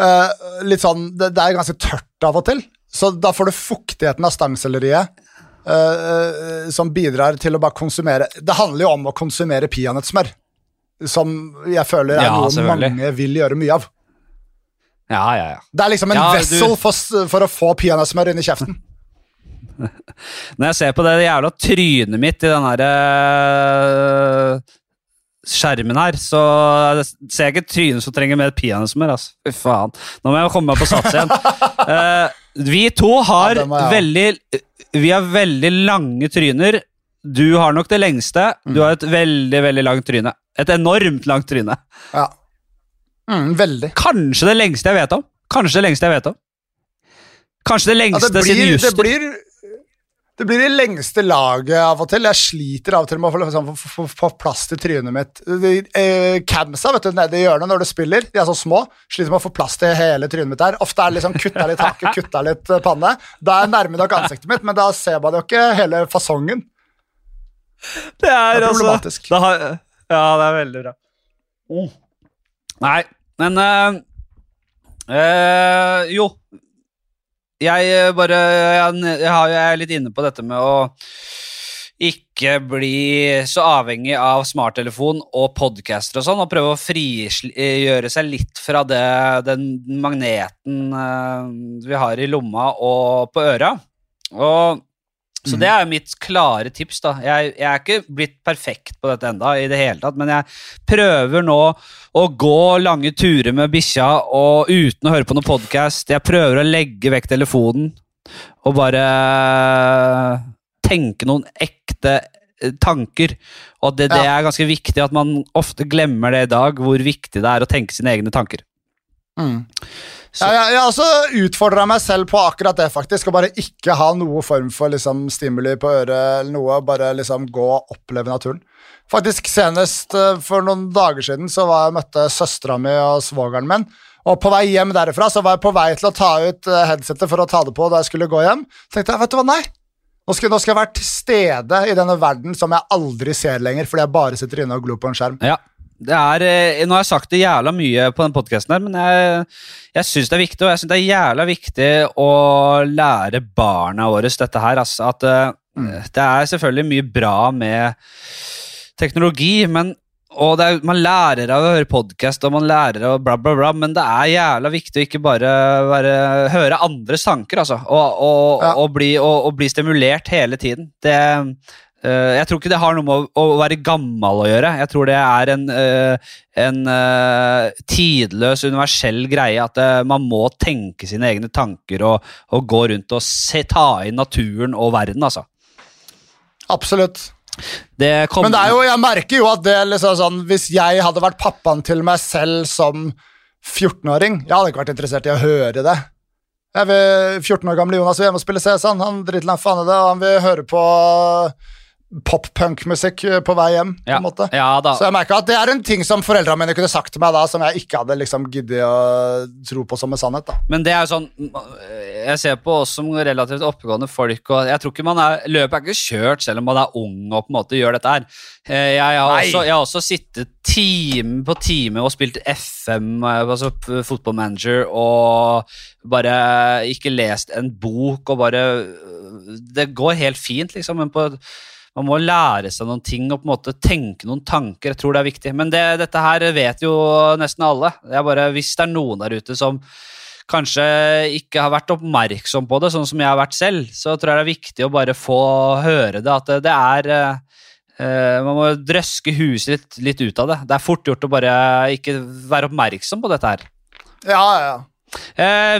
Uh, litt sånn, det, det er ganske tørt av og til, så da får du fuktigheten av stangselleriet eh, eh, som bidrar til å bare konsumere Det handler jo om å konsumere peanøttsmør, som jeg føler er Ja, noe mange vil gjøre mye av. Ja, ja, ja. Det er liksom en Ja, du- vessel for, for å få peanøttsmør inn i kjeften. Når jeg ser på det jævla trynet mitt i den derre skjermen her, så ser jeg ikke et tryne som trenger mer peanøttsmør. Altså. Fy faen. Nå må jeg komme meg på sats igjen. uh, vi to har Ja, veldig Vi har veldig lange tryner. Du har nok det lengste. Du har et veldig, veldig langt tryne. Et enormt langt tryne. Ja. Mm, veldig. Kanskje det lengste jeg vet om. Kanskje det lengste jeg vet om. Kanskje det Ja, lengste blir, siden blir, det blir Det blir det lengste laget av og til. Jeg sliter av og til med å få, liksom, få plass til trynet mitt. De, eh, camsa vet du, nede i hjørnet når du spiller, de er så små. Sliter med å få plass til hele trynet mitt der. Ofte er det liksom kutta litt hake, kutta litt eh, panne. Da er jeg nærme nok ansiktet mitt, men da ser man jo ikke hele fasongen. Det er, Det er altså problematisk. det har, Ja, det er veldig bra. Nei, men eh, eh, Jo. Jeg eh, bare jeg, jeg, er litt inne på dette med å ikke bli så avhengig av smarttelefon og podcaster og sånn, og prøve å frigjøre seg litt fra det, den magneten eh, vi har i lomma og på øra. Og så det er mitt klare tips. da. Jeg, jeg er ikke blitt perfekt på dette enda, i det hele tatt, men jeg prøver nå å gå lange turer med bikkja og uten å høre på noen podkast. Jeg prøver å legge vekk telefonen og bare tenke noen ekte eh, tanker. Og det, det Ja. er ganske viktig at man ofte glemmer det i dag, hvor viktig det er å tenke sine egne tanker. Så- Ja, jeg, jeg også utfordra meg selv på akkurat det, faktisk. Å bare ikke ha noe form for liksom, stimuli på øret eller noe. Bare liksom gå og oppleve naturen. Faktisk Senest eh, for noen dager siden så var jeg og møtte søstera mi og svogeren min. Og på vei hjem derifra så var jeg på vei til å ta ut eh, headsetet for å ta det på da jeg skulle gå hjem. Så tenkte jeg, vet du hva, nei. Nå skal, nå skal jeg være til stede i denne verden som jeg aldri ser lenger, fordi jeg bare sitter inne og glor på en skjerm. Ja, er, eh, Nå har jeg sagt det jævla mye på den podkasten, men jeg, jeg syns det er viktig. Og jeg synes det er jævla viktig å lære barna våre dette her. Altså, at mm. Det er selvfølgelig mye bra med teknologi, men og det er, Man lærer av å høre podkast og man lærer av bla, bla, bla, men det er jævla viktig å ikke bare være, høre andres tanker, altså. Og, og, Ja. og, bli, og bli stimulert hele tiden. Det, eh, jeg tror ikke det har noe med å, å være gammel å gjøre. Jeg tror det er en, uh, en uh, tidløs, universell greie at man må tenke sine egne tanker og, og gå rundt og se, ta inn naturen og verden, altså. Absolutt. Det kom, Men det er jo, jeg merker jo at det liksom sånn Hvis jeg hadde vært pappaen til meg selv som 14-åring Jeg hadde ikke vært interessert i å høre det. Jeg vil, 14 år gamle Jonas vil hjemme og spille CS. Han, han driter faen i det, og han vil høre på pop-punk-musikk på vei hjem. på ja, en måte. ja da. Så jeg merker at det er en ting som foreldrene mine kunne sagt til meg da, som jeg ikke hadde liksom giddet å tro på som en sannhet. da. Men det er jo sånn Jeg ser på oss som relativt oppegående folk, og jeg tror ikke man er Løpet er ikke kjørt selv om man er ung og på en måte gjør dette her. Jeg, Jeg har, også, jeg har også sittet time på time og spilt FM, eh, altså fotballmanager, Football Manager, og bare ikke lest en bok og bare Det går helt fint, liksom, men på man må lære seg noen ting og på en måte tenke noen tanker. Jeg tror det er viktig. Men det, dette her vet jo nesten alle. Det er bare, hvis det er noen der ute som kanskje ikke har vært oppmerksom på det, sånn som jeg har vært selv, så tror jeg det er viktig å bare få høre det. At det, det er eh, Man må drøske huset litt, litt ut av det. Det er fort gjort å bare ikke være oppmerksom på dette her. Ja, ja, ja.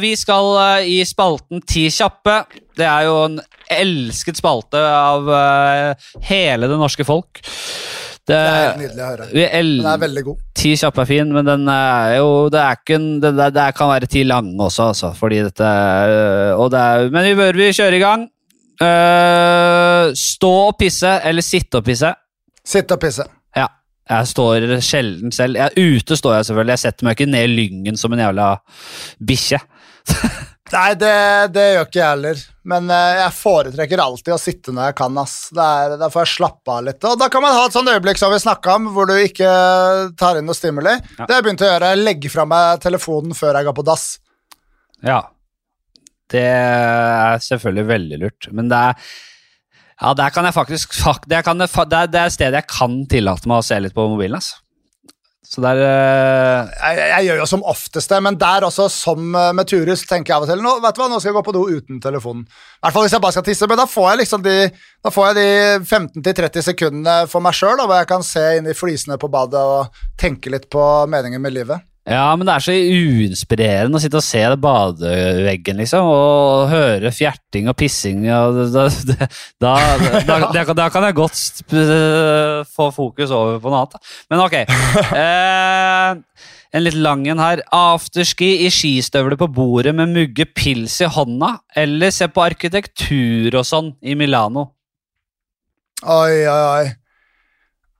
Vi skal eh, i spalten Ti kjappe. Det er jo en elsket spalte av eh, hele det norske folk. Det, Det er nydelig å høre. Den er veldig god. Ti kjappe er fin, men den er jo Det, er ikke en, det, det, kan være ti lange også, altså. Fordi dette og det er, Men vi bør vi kjøre i gang. Eh, stå og pisse eller sitte og pisse. Sitte og pisse. Jeg står sjelden selv. Jeg, ute står jeg selvfølgelig. Jeg setter meg ikke ned i lyngen som en jævla bikkje. Nei, det, det gjør ikke jeg heller. Men eh, jeg foretrekker alltid å sitte når jeg kan. ass. Der, der får jeg slappe av litt. Og da kan man ha et sånt øyeblikk som vi snakka om, hvor du ikke tar inn noe stimuli. Ja. Det har jeg begynt å gjøre. Legge fra meg telefonen før jeg går på dass. Ja. Det er selvfølgelig veldig lurt. Men det er Ja, der kan jeg faktisk fak- det, er, et sted jeg kan tillate meg å se litt på mobilen. Altså. Så der er eh, Jeg, jeg, gjør jo som oftest det, men der også, som eh, med Turus, tenker jeg av og til nå, vet du hva, nå skal jeg gå på do uten telefonen. I hvert fall hvis jeg bare skal tisse, men da får jeg liksom de, de 15-30 sekundene for meg sjøl, hvor jeg kan se inn i flisene på badet og tenke litt på meningen med livet. Ja, men det er så uinspirerende å sitte og se det badeveggen, liksom, og høre fjerting og pissing. Og da, da, da, da, kan jeg godt sp- få fokus over på noe annet. Men ok. Eh, En litt lang en her. Afterski i skistøvler på bordet med mugge pils i hånda, eller se på arkitektur og sånn i Milano? Oi, oi, oi.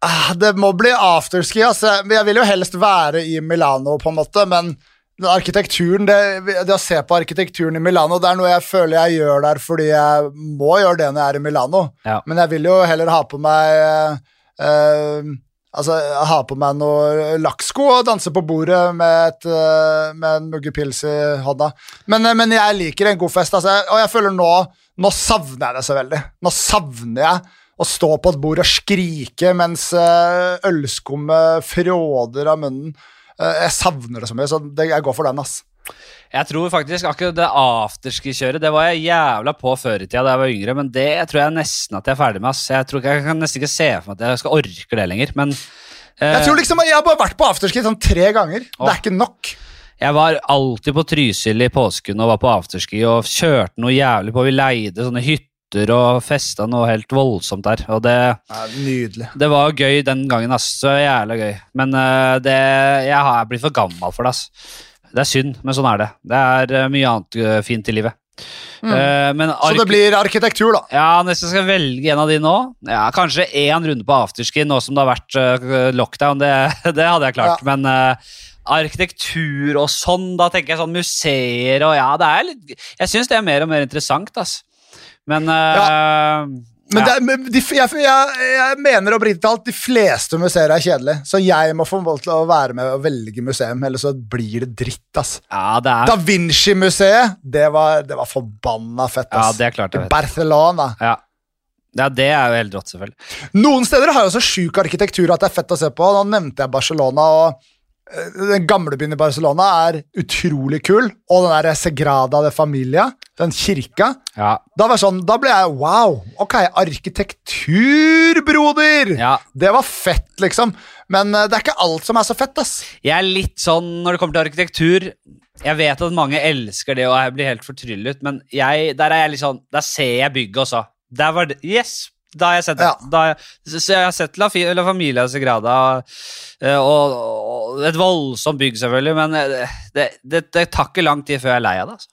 Ah, det må bli afterski. Altså. Jeg vil jo helst være i Milano, på en måte, men arkitekturen, det, det, å se på arkitekturen i Milano, det er noe jeg føler jeg gjør der fordi jeg må gjøre det når jeg er i Milano. Ja. Men jeg vil jo heller ha på meg eh, Altså, ha på meg noe lakksko og danse på bordet med, et, eh, med en mugge pils i hånda. Men, eh, men, jeg liker en god fest, altså, og jeg føler nå Nå savner jeg det så veldig. Nå savner jeg å stå på et bord og skrike mens eh, ølskummet fråder av munnen. Jeg savner det så mye, så jeg går for den. ass. Jeg tror faktisk akkurat det afterski-kjøret Det var jeg jævla på før i tida da jeg var yngre, men det tror jeg nesten at jeg er ferdig med. ass. Jeg tror jeg kan nesten ikke se for meg at jeg skal orke det lenger, men eh, Jeg tror liksom, jeg har bare vært på afterski sånn tre ganger. Å. Det er ikke nok. Jeg var alltid på Trysil i påsken og var på afterski og kjørte noe jævlig på. Vi leide sånne hytter og festa noe helt voldsomt der. Og det, ja, nydelig. det var gøy den gangen, ass. Så jævla gøy. Men uh, det, jeg har blitt for gammel for det, ass. Det er synd, men sånn er det. Det er uh, mye annet uh, fint i livet. Mm. Uh, Så det blir arkitektur, da? Ja, hvis jeg skal velge en av de nå ja, Kanskje én runde på afterski nå som det har vært lockdown. Det, det, hadde jeg klart. Ja. Men arkitektur og sånn, da tenker jeg sånn museer og ja, det er litt Jeg syns det er mer og mer interessant, altså. Men ja. Men, det, men de, jeg, jeg, jeg, mener oppriktig talt de fleste museer er kjedelige. Så jeg må få lov til å være med og velge museum, ellers så blir det dritt. ass. Ja, det er... Da Vinci-museet, det, det, var forbanna fett. ass. Ja, det er klart det. Barcelona. Ja. ja, det er jo helt rått, selvfølgelig. Noen steder har jo så sjuk arkitektur at det er fett å se på. Nå nevnte jeg Barcelona. og Eh, den gamle byen i Barcelona er utrolig kul, og den der Segrada de Familia, den kirka ja. da, sånn, da, ble jeg wow! Ok, arkitektur, broder! Ja. Det var fett, liksom. Men uh, det er ikke alt som er så fett, ass. Jeg er litt sånn når det kommer til arkitektur Jeg vet at mange elsker det, og jeg blir helt fortryllet, men jeg, der er jeg litt sånn Der ser jeg bygget også. Der var det Yes! Da har jeg sett det. Ja. Da, så jeg har sett La, La Familia Sagrada, eh, og, og, et voldsomt bygg, selvfølgelig, men eh, det, det, det, tar ikke lang tid før jeg er lei av det. altså.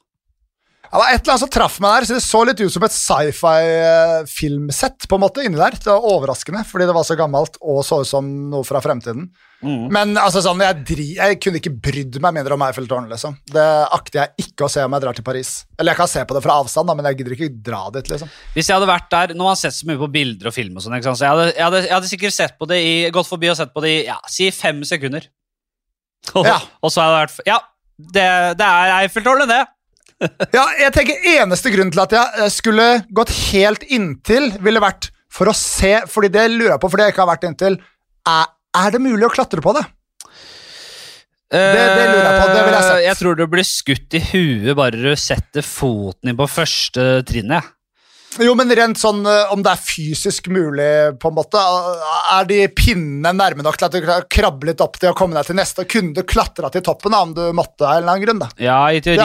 Det var et eller annet som traff meg der, så det så litt ut som et sci-fi-filmsett på en måte inni der. Det var overraskende, fordi det var så gammelt og så ut som noe fra fremtiden. Mm. Men altså sånn, jeg, dri, jeg, kunne ikke brydd meg mindre om Eiffeltårnet. Liksom. Det akter jeg ikke å se om jeg drar til Paris. Eller jeg kan se på det fra avstand, da, men jeg gidder ikke dra dit. liksom. Hvis jeg hadde vært der, Nå har man sett så mye på bilder og film, og sånn, så jeg hadde, jeg, hadde, jeg hadde, sikkert sett på det i, gått forbi og sett på det i ja, si fem sekunder. Ja. og så hadde jeg vært Ja, det, det er Eiffeltårnet, det ja, jeg tenker Eneste grunn til at jeg eh, skulle gått helt inntil, ville vært for å se Fordi det lurer jeg på, fordi jeg ikke har vært inntil. Er, er det mulig å klatre på det? Det, det, lurer jeg på. Det vil jeg sett. Eh, jeg tror du blir skutt i huet bare du setter foten din på første trinnet. Jo, men rent sånn eh, om det er fysisk mulig, på en måte. Er de pinnene nærme nok til at du krabbe litt opp til å komme deg til neste? Kunne du klatra til toppen da, om du måtte av en eller annen grunn? da? Ja, i, teori,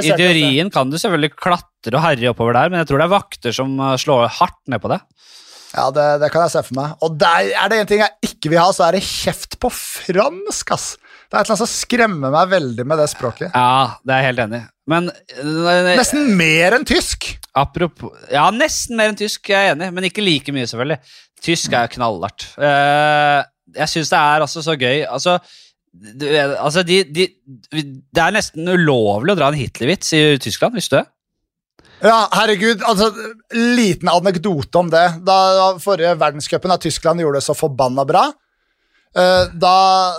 i teorien kan du selvfølgelig klatre og herje oppover der, men jeg tror det er vakter som eh, slår hardt ned på det. Ja, det, det kan jeg se for meg. Og der er det en ting jeg ikke vil ha, så er det kjeft på fransk, ass! Det er et eller annet som skremmer meg veldig med det språket. Ja, det er jeg helt enig. Men eh, Nesten mer enn tysk! Apropos Ja, nesten mer enn tysk, jeg er enig, men ikke like mye, selvfølgelig. Tysk er knallhardt. Uh, jeg syns det er altså så gøy. Altså, du, altså de, de, det er nesten ulovlig å dra en Hitler-vits i Tyskland, visste du det? Ja, herregud. altså, Liten anekdote om det. Da, forrige verdenscupen da Tyskland gjorde det så forbanna bra, da,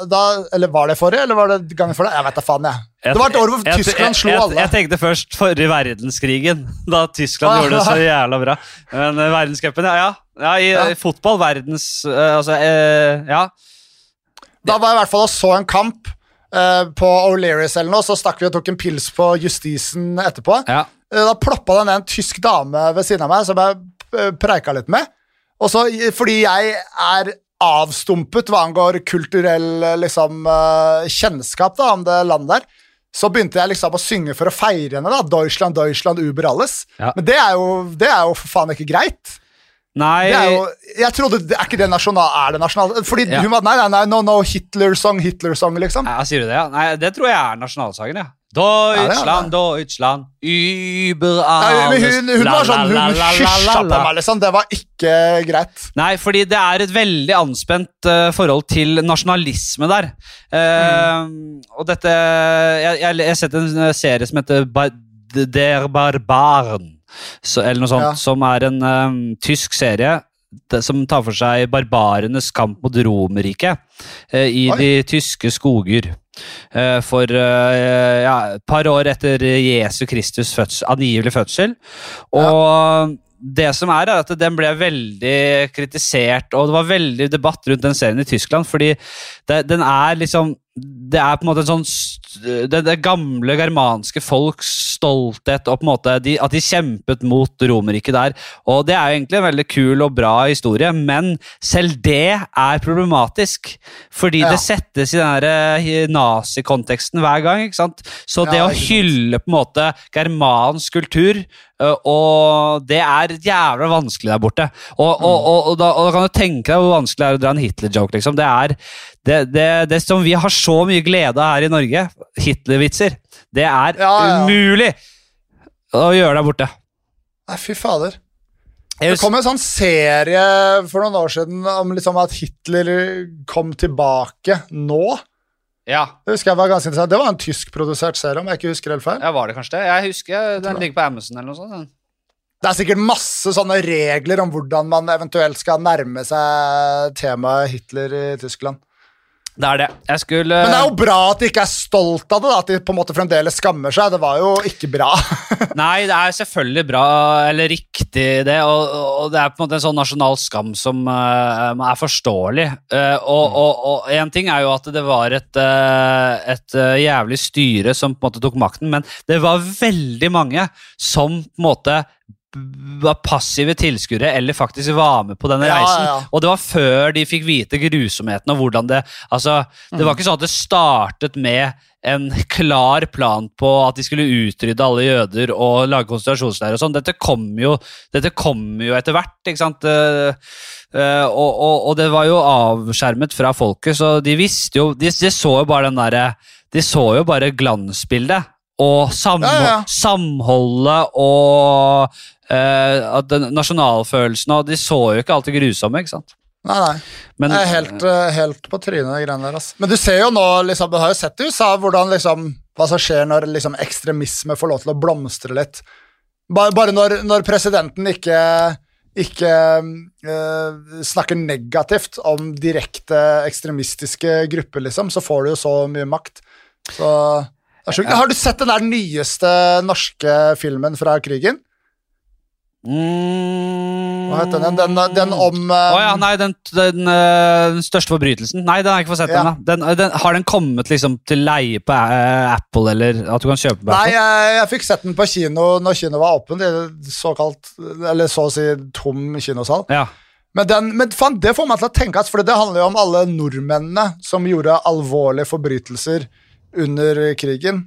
da, Eller var det forrige, eller var det gangen før det? Jeg vet da faen, jeg. Det var et år hvor Tyskland slo alle. Jeg, tenkte først forrige verdenskrigen, da Tyskland ah, gjorde det så jævla bra. Men uh, verdenscupen, ja, ja. ja, i, ja. fotball, verdens uh, Altså, ja. Da var jeg i hvert fall og så en kamp på O'Learys eller noe, så stakk vi og tok en pils på Justisen etterpå. Ja. da ploppa det ned en tysk dame ved siden av meg som jeg preika litt med. Og så, fordi jeg er avstumpet hva angår kulturell liksom, uh, kjennskap da, om det landet der, så begynte jeg liksom å synge for å feire henne. da, Deutschland, Deutschland, Uber alles. Ja. Men det er, jo, det er jo for faen ikke greit. Nei, Det er jo, jeg trodde, det- Er ikke det nasjonal? Er det nasjonal? Fordi Ja. hun var Nei, nei, nei, no, no, Hitler-song, Hitler-song, liksom. Ja, sier du det, ja? Nei, det tror jeg er nasjonalsangen, ja. Deutschland, Deutschland, über alles men hun, hun var sånn, hun hysja på meg, liksom. Det var ikke greit. Nei, fordi det er et veldig anspent uh, forhold til nasjonalisme der. Eh, Og dette Jeg har sett en eh, serie som heter Ba- Der Barbaren, så, eller noe sånt, Ja. som er en um, tysk serie som tar for seg barbarenes kamp mot Romerriket eh, i Oi. de tyske skoger. Eh, for eh, ja, et par år etter Jesu Kristus fødsel, angivelig fødsel. Og det som er, er at den ble veldig kritisert, og det var veldig debatt rundt den serien i Tyskland, fordi det, den er liksom Det er på en måte en sånn det, det gamle germanske folks stolthet, og på en måte de, at de kjempet mot Romerriket der. Og det er jo egentlig en veldig kul og bra historie, men selv det er problematisk. Fordi Ja. det settes i den eh, nazikonteksten hver gang. ikke sant? Så det Ja, å ikke hylle på en måte germansk kultur og det er jævla vanskelig der borte. Og, og, og, og, da, og da kan du tenke deg hvor vanskelig det er å dra en Hitler-joke. liksom. Det er det, det, det som vi har så mye glede av her i Norge, Hitler-vitser, det er Ja, ja. umulig å gjøre der borte. Nei, fy fader. Det kom en sånn serie for noen år siden om liksom at Hitler kom tilbake nå. Ja, Det husker jeg var ganske interessant. Det var en tyskprodusert serie, om jeg ikke husker helt feil. ja, var det kanskje det? Jeg husker den ligger på Amazon eller noe sånt. den. Det er sikkert masse sånne regler om hvordan man eventuelt skal nærme seg temaet Hitler i Tyskland. Det er det. Jeg skulle Men det er jo bra at de ikke er stolt av det, da, at de på en måte fremdeles skammer seg. Det var jo ikke bra. Nei, det er selvfølgelig bra, eller riktig det, og, og det er på en måte en sånn nasjonal skam som uh, er forståelig. Uh, og, og en ting er jo at det var et, uh, et jævlig styre som på en måte tok makten, men det var veldig mange som på en måte var passive tilskuere eller faktisk var med på denne Ja, reisen. ja. Og det var før de fikk vite grusomheten og hvordan det Altså, det Mm. var ikke sånn at det startet med en klar plan på at de skulle utrydde alle jøder og lage konsentrasjonsleirer og sånn. Dette kom jo, dette kom jo etter hvert, ikke sant. Eh, eh, og, og, og det var jo avskjermet fra folket, så de visste jo De, de så jo bare den derre De så jo bare glansbildet. Og sam, Ja, ja. samholdet og uh, den nasjonalfølelsen og De så jo ikke det grusomme, ikke sant. Nei, nei. Men, jeg er helt, eh, helt på trynet, de greiene der. ass. Men du ser jo nå, liksom, du har jo sett i USA hvordan liksom, hva som skjer når liksom, ekstremisme får lov til å blomstre litt. Bare, bare når, når presidenten ikke ikke eh, snakker negativt om direkte ekstremistiske grupper, liksom, så får du jo så mye makt. Så. Har du sett den der nyeste norske filmen fra krigen? Mm. Hva heter den? Den, den om um... oh, ja, nei, den, den, øh, den største forbrytelsen. Nei, den har jeg ikke fått sett Ja. ennå. Den, den, har den kommet liksom til leie på øh, Apple, eller at du kan kjøpe på Nei, Apple? jeg, jeg fikk sett den på kino når kino var åpen. Såkalt, eller så å si tom kinosal. Ja. Men, den, men fan, det får meg til å tenke at, for det handler jo om alle nordmennene som gjorde alvorlige forbrytelser under krigen.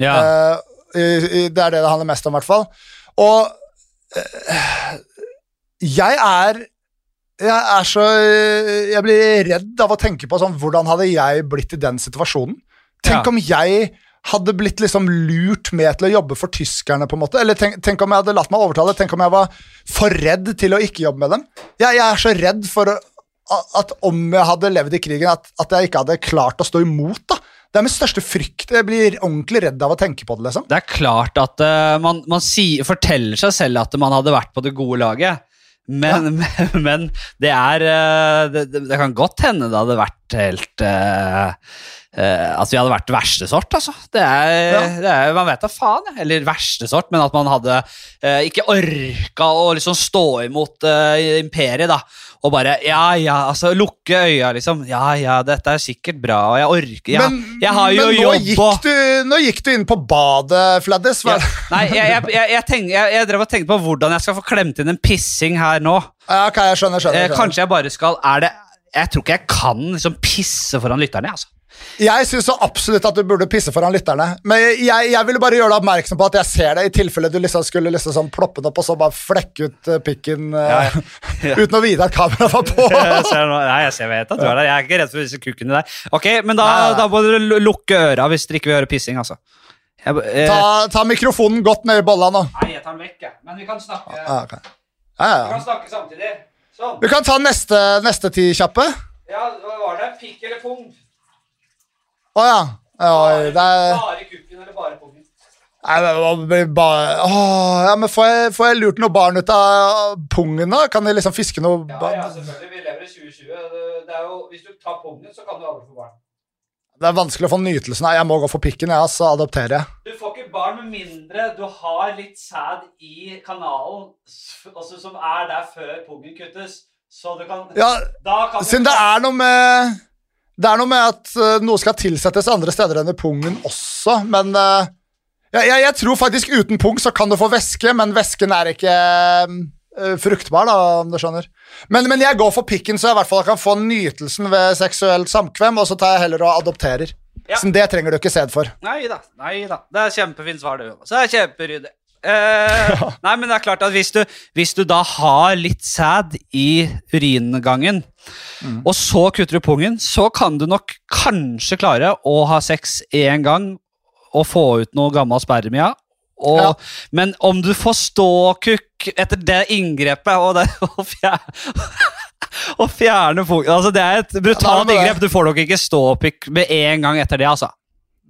ja. Uh, det er det det handler mest om, i hvert fall. Og uh, jeg er jeg er så Jeg blir redd av å tenke på sånn Hvordan hadde jeg blitt i den situasjonen? Tenk Ja. om jeg hadde blitt liksom lurt med til å jobbe for tyskerne, på en måte. Eller tenk, tenk om jeg hadde latt meg overtale. Tenk om jeg var for redd til å ikke jobbe med dem. Jeg, jeg er så redd for at om jeg hadde levd i krigen, at, at jeg ikke hadde klart å stå imot. da. Det er min største frykt. Jeg blir ordentlig redd av å tenke på det. liksom. Det er klart at uh, man, man si, forteller seg selv at man hadde vært på det gode laget. Men, men, det er uh, det det kan godt hende det hadde vært helt uh, Uh, At vi hadde vært verste sort, altså. Det er, Ja. det er, man vet da faen, eller verste sort, men at man hadde uh, ikke orka å liksom stå imot uh, imperiet, da. Og bare ja, ja, altså lukke øya, liksom. Ja, ja, dette er sikkert bra, og jeg orker ja, men Jeg har jo men nå, jobb og gikk du, nå gikk du inn på badet, Fladdis. ja. Hva- Nei, jeg, jeg, jeg, jeg, tenk, jeg, jeg drev og tenkte på hvordan jeg skal få klemt inn en pissing her nå. Ja, ok, jeg skjønner, skjønner, Eh, skjønner. kanskje jeg bare skal Er det Jeg tror ikke jeg kan liksom pisse foran lytterne. Altså. Jeg syns absolutt at du burde pisse foran lytterne. Men jeg, jeg ville bare gjøre deg oppmerksom på at jeg ser det, i tilfelle du liksom skulle liksom sånn ploppe den opp og så bare flekke ut eh, pikken eh, Ja, ja. uten å vite at kameraet var på. Jeg ser noe. nei, jeg ser vet at du er der. Jeg er ikke redd for disse kukkene der. Ok, Men da, Nei, nei. da må dere lukke øra hvis dere ikke vil høre pissing, altså. Jeg, eh, Ta, ta mikrofonen godt ned i bolla nå. Nei, jeg tar den vekk, jeg. Men vi kan snakke, Ah, okay. ja, ja, ja. snakke samtidig. Sånn. Vi kan ta neste, neste ti kjappe. Ja, hva var det? Pikk eller pung? Å ja. Oi, det er Bare kukken eller bare pungen? Nei, bare Åh, ja, men får jeg, får jeg lurt noe barn ut av pungen, da? Kan de liksom fiske noe Ja, ja, selvfølgelig. Vi lever i 2020. Det- er jo, hvis du tar pungen, så kan du aldri få barn. Det er vanskelig å få nytelsen av. Jeg må gå for pikken, jeg, så adopterer jeg. Du får ikke barn med mindre du har litt sæd i kanalen altså, som er der før pungen kuttes. Så du kan Ja, Da kan du siden det er noe med Det er noe med at eh, noe skal tilsettes andre steder enn i pungen også, men uh, jeg, jeg, jeg tror faktisk uten pung så kan du få væske, men væsken er ikke uh, fruktbar, da, om du skjønner. Men, men jeg går for pikken, så jeg i hvert fall kan få nytelsen ved seksuelt samkvem, og så tar jeg heller og adopterer. Ja. Så det trenger du ikke sæd for. Nei da. nei da. Det er kjempefint svar, det. Så det er kjemperyddig. Eh, nei, men det er klart at hvis du, hvis du da har litt sæd i uringangen, og så kutter du pungen, så kan du nok kanskje klare å ha sex én gang og få ut noe gammel spermia. Og, Ja. Men om du får ståkukk etter det inngrepet og det og fjerne, og fjerne pungen altså Det er et brutalt er inngrep. Du får nok ikke ståpikk med en gang etter det. altså.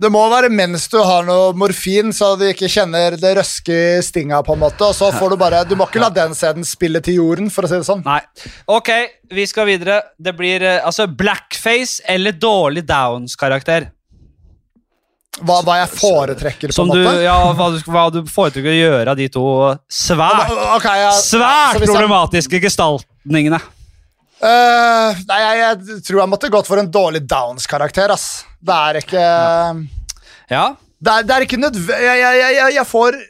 Det må være mens du har noe morfin, så du ikke kjenner det røske i stinga, på en måte, og så får du bare Du må ikke la den sæden spille til jorden, for å si det sånn. Nei. Ok, vi skal videre. Det blir eh, altså blackface eller dårlig Downs-karakter. Hva, hva jeg foretrekker, på Som en du, måte. ja, hva du, hva du foretrekker å gjøre av de to svært, okay, ja, svært jeg- problematiske gestaltningene. Uh, nei, jeg, jeg tror jeg måtte gått for en dårlig Downs-karakter, ass. Det er ikke Ja, Det er, det er ikke nødvendig jeg, jeg, jeg, jeg, får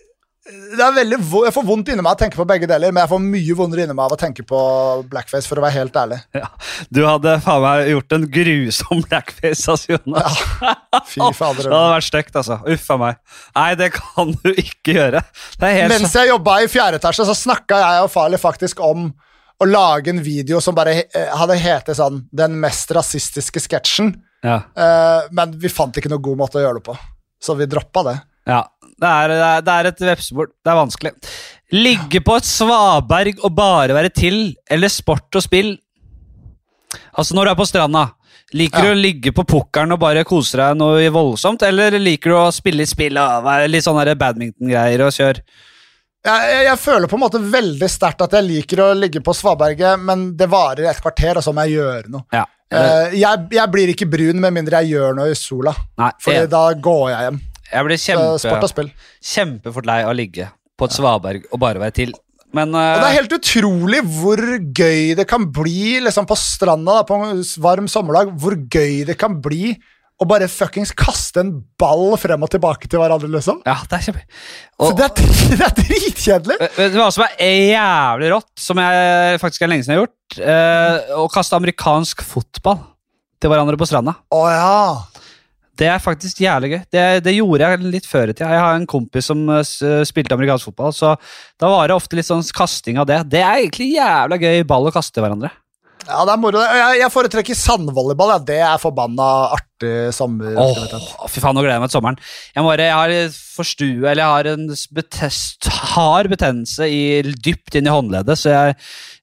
det er veldig, Jeg får vondt inni meg av å tenke på begge deler, men jeg får mye vondere inni meg av å tenke på blackface, for å være helt ærlig. ja. Du hadde faen meg gjort en grusom blackface, altså, Jonas. Fy fader. Det hadde vært stygt, altså. Uff a meg. Nei, det kan du ikke gjøre. Det helt Mens jeg jobba i fjerde etasje, så snakka jeg og Farley faktisk om å lage en video som bare hadde hete sånn 'Den mest rasistiske sketsjen', ja. Uh, men vi fant ikke noe god måte å gjøre det på, så vi droppa det. Ja, det er, det er, et vepsebord. Det er vanskelig. Ligge på et svaberg og bare være til, eller sport og spill. Altså når du er på stranda, liker Ja. du å ligge på pukkelen og bare kose deg noe voldsomt, eller liker du å spille litt spill og være litt sånn badminton-greier og kjøre? Jeg, jeg, jeg føler på en måte veldig sterkt at jeg liker å ligge på svaberget, men det varer et kvarter, og så må jeg gjøre noe. Ja. Eh, jeg, jeg blir ikke brun med mindre jeg gjør noe i sola, For da går jeg hjem. jeg blir kjempe, kjempefort lei av å ligge på et svaberg og bare være til. Men Og det er helt utrolig hvor gøy det kan bli liksom på stranda da, på en varm sommerdag. Hvor gøy det kan bli å bare fuckings kaste en ball frem og tilbake til hverandre, liksom. ja, det er kjempe... Så det, er, det er dritkjedelig. Vet var du hva som er jævlig rått, som jeg faktisk er lenge siden jeg har gjort? Eh, å kaste amerikansk fotball til hverandre på stranda. Å ja. Det er faktisk jævlig gøy. Det, det gjorde jeg litt før i tida. Jeg har en kompis som eh, spilte amerikansk fotball, så da var det ofte litt sånn kasting av det. Det er egentlig jævla gøy ball å kaste til hverandre. Ja, det er moro. Jeg, jeg foretrekker sandvolleyball. Ja. Det er forbanna artig Åh, Oh, fy faen, nå gleder jeg meg til sommeren. Jeg, bare, jeg har forstue, eller jeg har en betest, hard betennelse i, dypt inn i håndleddet, så jeg,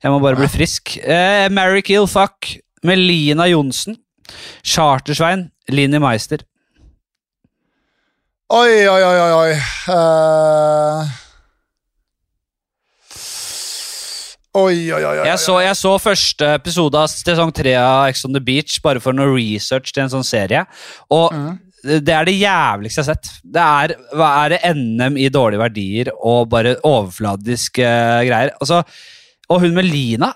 jeg må bare bli frisk. Eh, Mary Kill Fuck med Lina Johnsen. Chartersvein, Linni Meister. Oi, oi, oi, oi, oi. Eh. Oi, oi, oi, oi. Jeg så, jeg så første episode av sesong tre av Ex on the Beach bare for noe research til en sånn serie. Og det er det jævligste jeg har sett. Det er, hva er det NM i dårlige verdier og bare overfladiske greier. Altså, og hun med Lina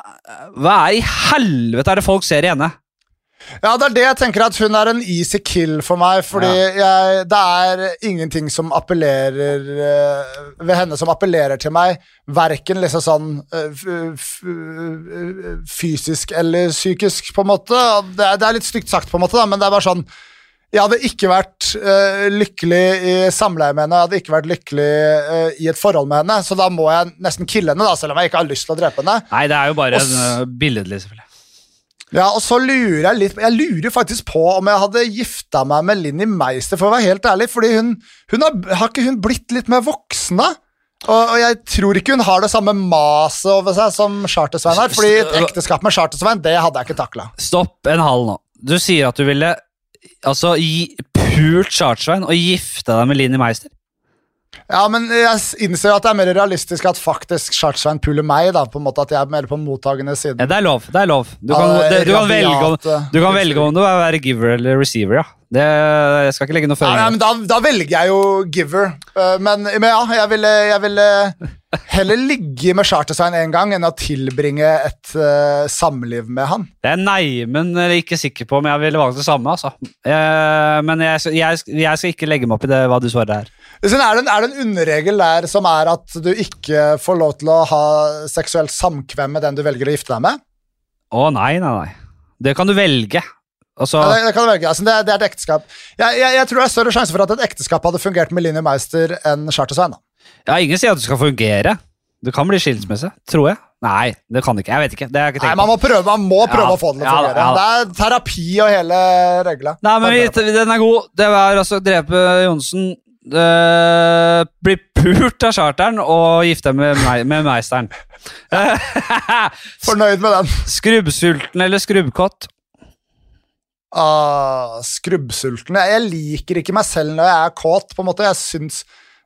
Hva er i helvete er det folk ser i henne? Ja, det er det jeg tenker at hun er en easy kill for meg, fordi jeg, det er ingenting som appellerer uh, ved henne som appellerer til meg, verken liksom sånn uh, fysisk eller psykisk, på en måte. Det er, det er litt stygt sagt, på en måte, da, men det er bare sånn Jeg hadde ikke vært uh, lykkelig i samleie med henne, jeg hadde ikke vært lykkelig uh, i et forhold med henne, så da må jeg nesten kille henne, da, selv om jeg ikke har lyst til å drepe henne. Nei, det er jo bare Og billedlig, selvfølgelig. Ja, og så lurer jeg litt Jeg lurer faktisk på om jeg hadde gifta meg med Linni Meister, for å være helt ærlig, fordi hun, hun har, har ikke hun blitt litt mer voksen, da? Og, og jeg tror ikke hun har det samme maset over seg som Charter-Svein har, fordi et ekteskap med Charter-Svein, det hadde jeg ikke takla. Stopp en halv nå. Du sier at du ville altså, gi, pult Chartsvein og gifte deg med Linni Meister. Ja, men jeg innser jo at det er mer realistisk at faktisk Charter-Svein puler meg, da, på en måte at jeg er mer på mottagende siden. Ja, det er lov. det er lov. Du kan, er det, du kan, velge, om, du kan eh, velge om du vil være giver eller receiver, ja. Det, jeg skal ikke legge noe føringer. men da, da velger jeg jo giver. Eh, Men, men ja, jeg ville, jeg ville heller ligge med Charter-Svein en gang enn å tilbringe et uh, samliv med han. Jeg er neimen ikke sikker på om jeg ville valgt det samme, altså. Uh, men jeg, jeg, jeg skal ikke legge meg opp i det, hva du svarer her. Er, det en, er det en underregel der som er at du ikke får lov til å ha seksuelt samkvem med den du velger å gifte deg med? Å nei, nei, nei. Det kan du velge. Altså, Ja, det, det kan du velge, altså, det, det er et ekteskap. Jeg, jeg, jeg tror det er større sjanse for at et ekteskap hadde fungert med Linni Meister enn Charter-Svein. ja, ingen sier at det skal fungere. Det kan bli skilsmisse, tror jeg. Nei, det kan det ikke. Jeg vet ikke. Det ikke Nei, man må prøve, man må prøve Ja, å få det til å fungere. ja ja. Det er terapi og hele regla. Nei, men vi, den er god. Det var altså drepe Johnsen. eh, bli pult av charteren og gifte med, meg, med meisteren. Fornøyd med den. Skrubbsulten eller skrubbkott? Ah, skrubbsulten. Jeg, liker ikke meg selv når jeg er kåt. på en måte. Jeg syns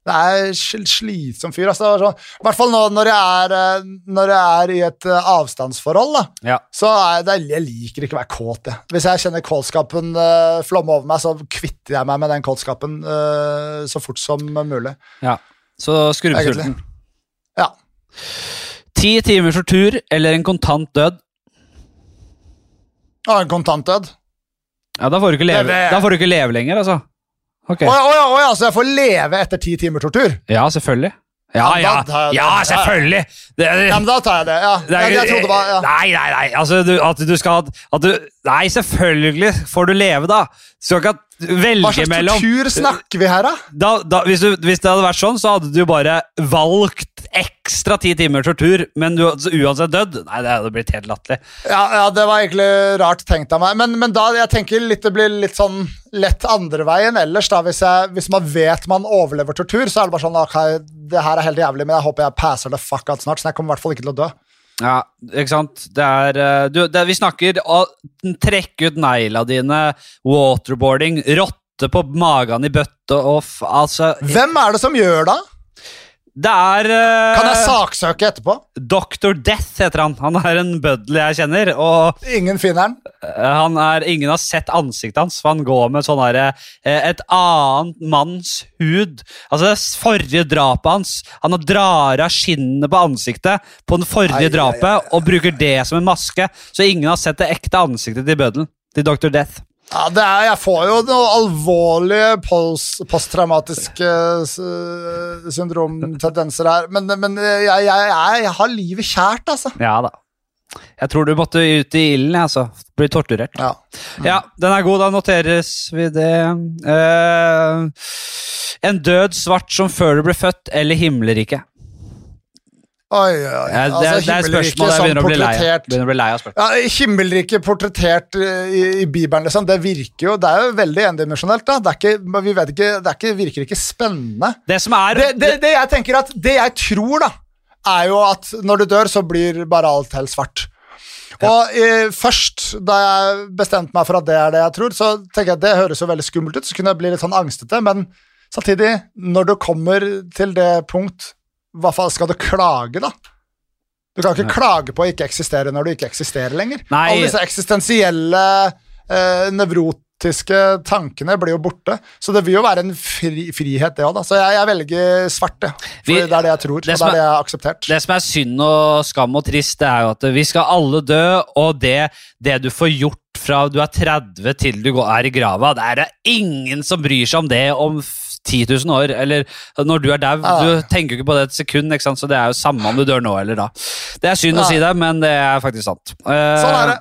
det er slitsom fyr. Altså. Sånn, I hvert fall nå når jeg er, eh, når jeg er i et eh, avstandsforhold. da. Ja. Så det, jeg liker ikke å være kåt. Jeg. Hvis jeg kjenner kåtskapen uh, flomme over meg, så kvitter jeg meg med den kåtskapen uh, så fort som mulig. ja. Så skrubbsulten. Ja. Ti timer tortur eller en kontant død? Ja, en kontantdød. Ja, Da får du ikke leve, Det- du ikke leve lenger, altså. Okay. Å ja, å ja, å ja, så jeg får leve etter ti timer tortur? Ja, selvfølgelig. Ja, Ja, ja, selvfølgelig! Det, Ja, men da tar jeg det. ja. det er- jeg, trodde var, ja. Nei, nei, nei. Altså, du, at du skal at du, Nei, selvfølgelig får du leve, da. Du skal ikke at- Hva slags mellom tortur snakker vi her, da? da, da, hvis, du, hvis det hadde vært sånn, så hadde du bare valgt ekstra ti timer tortur, men du uansett dødd. Nei, det hadde blitt helt latterlig. Ja, ja, det var egentlig rart tenkt av meg. Men, men da, jeg tenker litt, det blir litt sånn lett andre veien ellers. da. Hvis, jeg, hvis man vet man overlever tortur, så er det bare sånn ok, det her er helt jævlig, men jeg håper jeg passer det fuck out snart, så jeg kommer i hvert fall ikke til å dø. Ja, ikke sant? Det er, eh, du, det, Vi snakker å trekke ut negla dine, waterboarding, rotte på magen i bøtte og f... Altså Hvem er det som gjør det? Det er uh, Kan jeg saksøke etterpå? Dr. Death heter han. Han er en bøddel jeg kjenner. Og Ingen finner eh, han er, ingen har sett ansiktet hans, for han går med sånn derre eh, Et annet manns hud. Altså det forrige drapet hans. Han har drar av skinnet på ansiktet på den forrige ei, drapet ei, ei, og bruker det som en maske, så ingen har sett det ekte ansiktet til bøddelen. Til Dr. Death. Ja, det er, Jeg får jo noen alvorlige post, posttraumatiske s- syndromtendenser her. Men, men jeg, jeg, jeg, jeg har livet kjært, altså. Ja da. Jeg tror du måtte ut i ilden, altså. Bli torturert. Ja. Ja, den er god. Da noteres vi det. Uh, en død svart som før du ble født, eller himmelriket? Oi, oi, oi. Ja, det, Altså, det er spørsmål jeg begynner portrettert- Begynner å bli lei av spørsmål. Ja, Himmelriket portrettert eh, i, i Bibelen, liksom, det virker jo Det er jo veldig endimensjonelt. da. Det, ikke, vi vet ikke, det ikke, virker ikke spennende. Det som er Det, det, det jeg tenker at, det jeg tror, da, er jo at når du dør, så blir bare alt helt svart. Og eh, først, da jeg bestemte meg for at det er det jeg tror, så tenker jeg at det høres jo veldig skummelt ut, så kunne jeg bli litt sånn angstete, men samtidig, når du kommer til det punkt, hva faen skal du klage, da? Du kan ikke klage på å ikke eksistere når du ikke eksisterer lenger. Nei. Alle disse eksistensielle, eh, nevrotiske tankene blir jo borte. Så det vil jo være en fri, frihet, det òg. Så jeg, jeg velger svart, det. For Vi- det er det jeg tror, det og det er det jeg har akseptert. Det som er synd og skam og trist, det er jo at vi skal alle dø, og det, det du får gjort fra du er 30 til du går- er i grava, det er det ingen som bryr seg om det om f- 10 000 år, eller når du er dau. Du tenker jo ikke på det et sekund, så det er jo samme om du dør nå eller da. Det er synd å si det, men det er faktisk sant. Eh, Sånn er det.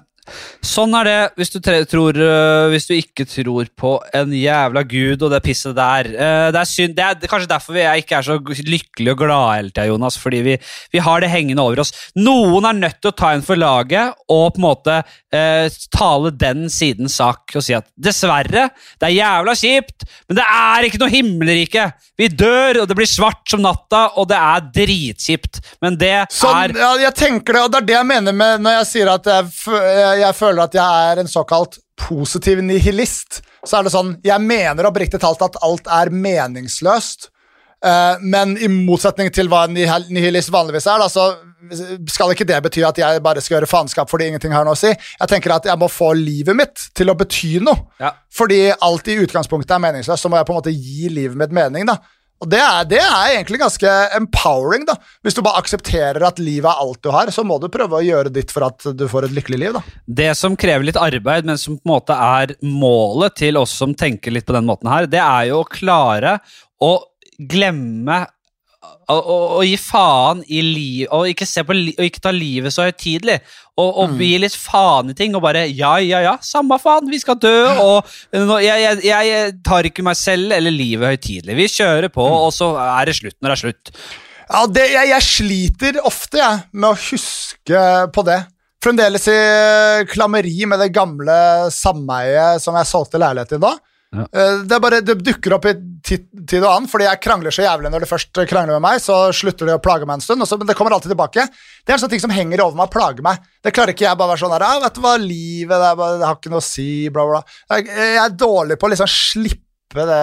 Sånn er det hvis du, tror, øh, hvis du ikke tror på en jævla gud og det pisset der. Eh, det, er synd, det er kanskje derfor vi er ikke er så lykkelige og glade hele tida, Jonas. Fordi vi, vi, har det hengende over oss. Noen er nødt til å ta en for laget og på en måte eh, tale den sidens sak og si at dessverre, det er jævla kjipt, men det er ikke noe himmelrike. Vi dør, og det blir svart som natta, og det er dritkjipt. Men det sånn, er ja, Jeg tenker det, og det er det jeg mener med når jeg sier at jeg, jeg, jeg føler at jeg er en såkalt positiv nihilist. Så er det sånn Jeg mener oppriktig talt at alt er meningsløst. Uh, men i motsetning til hva en nihilist vanligvis er, da, så skal ikke det bety at jeg bare skal gjøre faenskap fordi ingenting har noe å si. Jeg tenker at jeg må få livet mitt til å bety noe. Ja. Fordi alt i utgangspunktet er meningsløst, så må jeg på en måte gi livet mitt mening. da. Og det er, det er, egentlig ganske empowering. da. Hvis du bare aksepterer at livet er alt du har, så må du prøve å gjøre ditt for at du får et lykkelig liv. da. Det som krever litt arbeid, men som på en måte er målet til oss som tenker litt på den måten her, det er jo å klare å glemme å, gi faen i liv Og ikke, li, og ikke ta livet så høytidelig. Og, og mm. gi litt faen i ting og bare Ja, ja, ja, samme faen, vi skal dø. Og jeg, jeg, jeg tar ikke meg selv eller livet høytidelig. Vi kjører på, mm. og så er det slutt når det er slutt. Ja, det, jeg, jeg, sliter ofte jeg, med å huske på det. Fremdeles i klammeri med det gamle sameiet som jeg solgte leilighet i da. Ja. Eh, det, bare, det, dukker opp i tid og annen, fordi jeg krangler så jævlig når det først krangler med meg, så slutter det å plage meg en stund, så, men det kommer alltid tilbake. Det er en sånn ting som henger over meg og plager meg. Det klarer ikke jeg bare å være sånn der, ah, vet du hva, livet det, bare, det, har ikke noe å si, bla, bla. Jeg, jeg er dårlig på å liksom slippe det,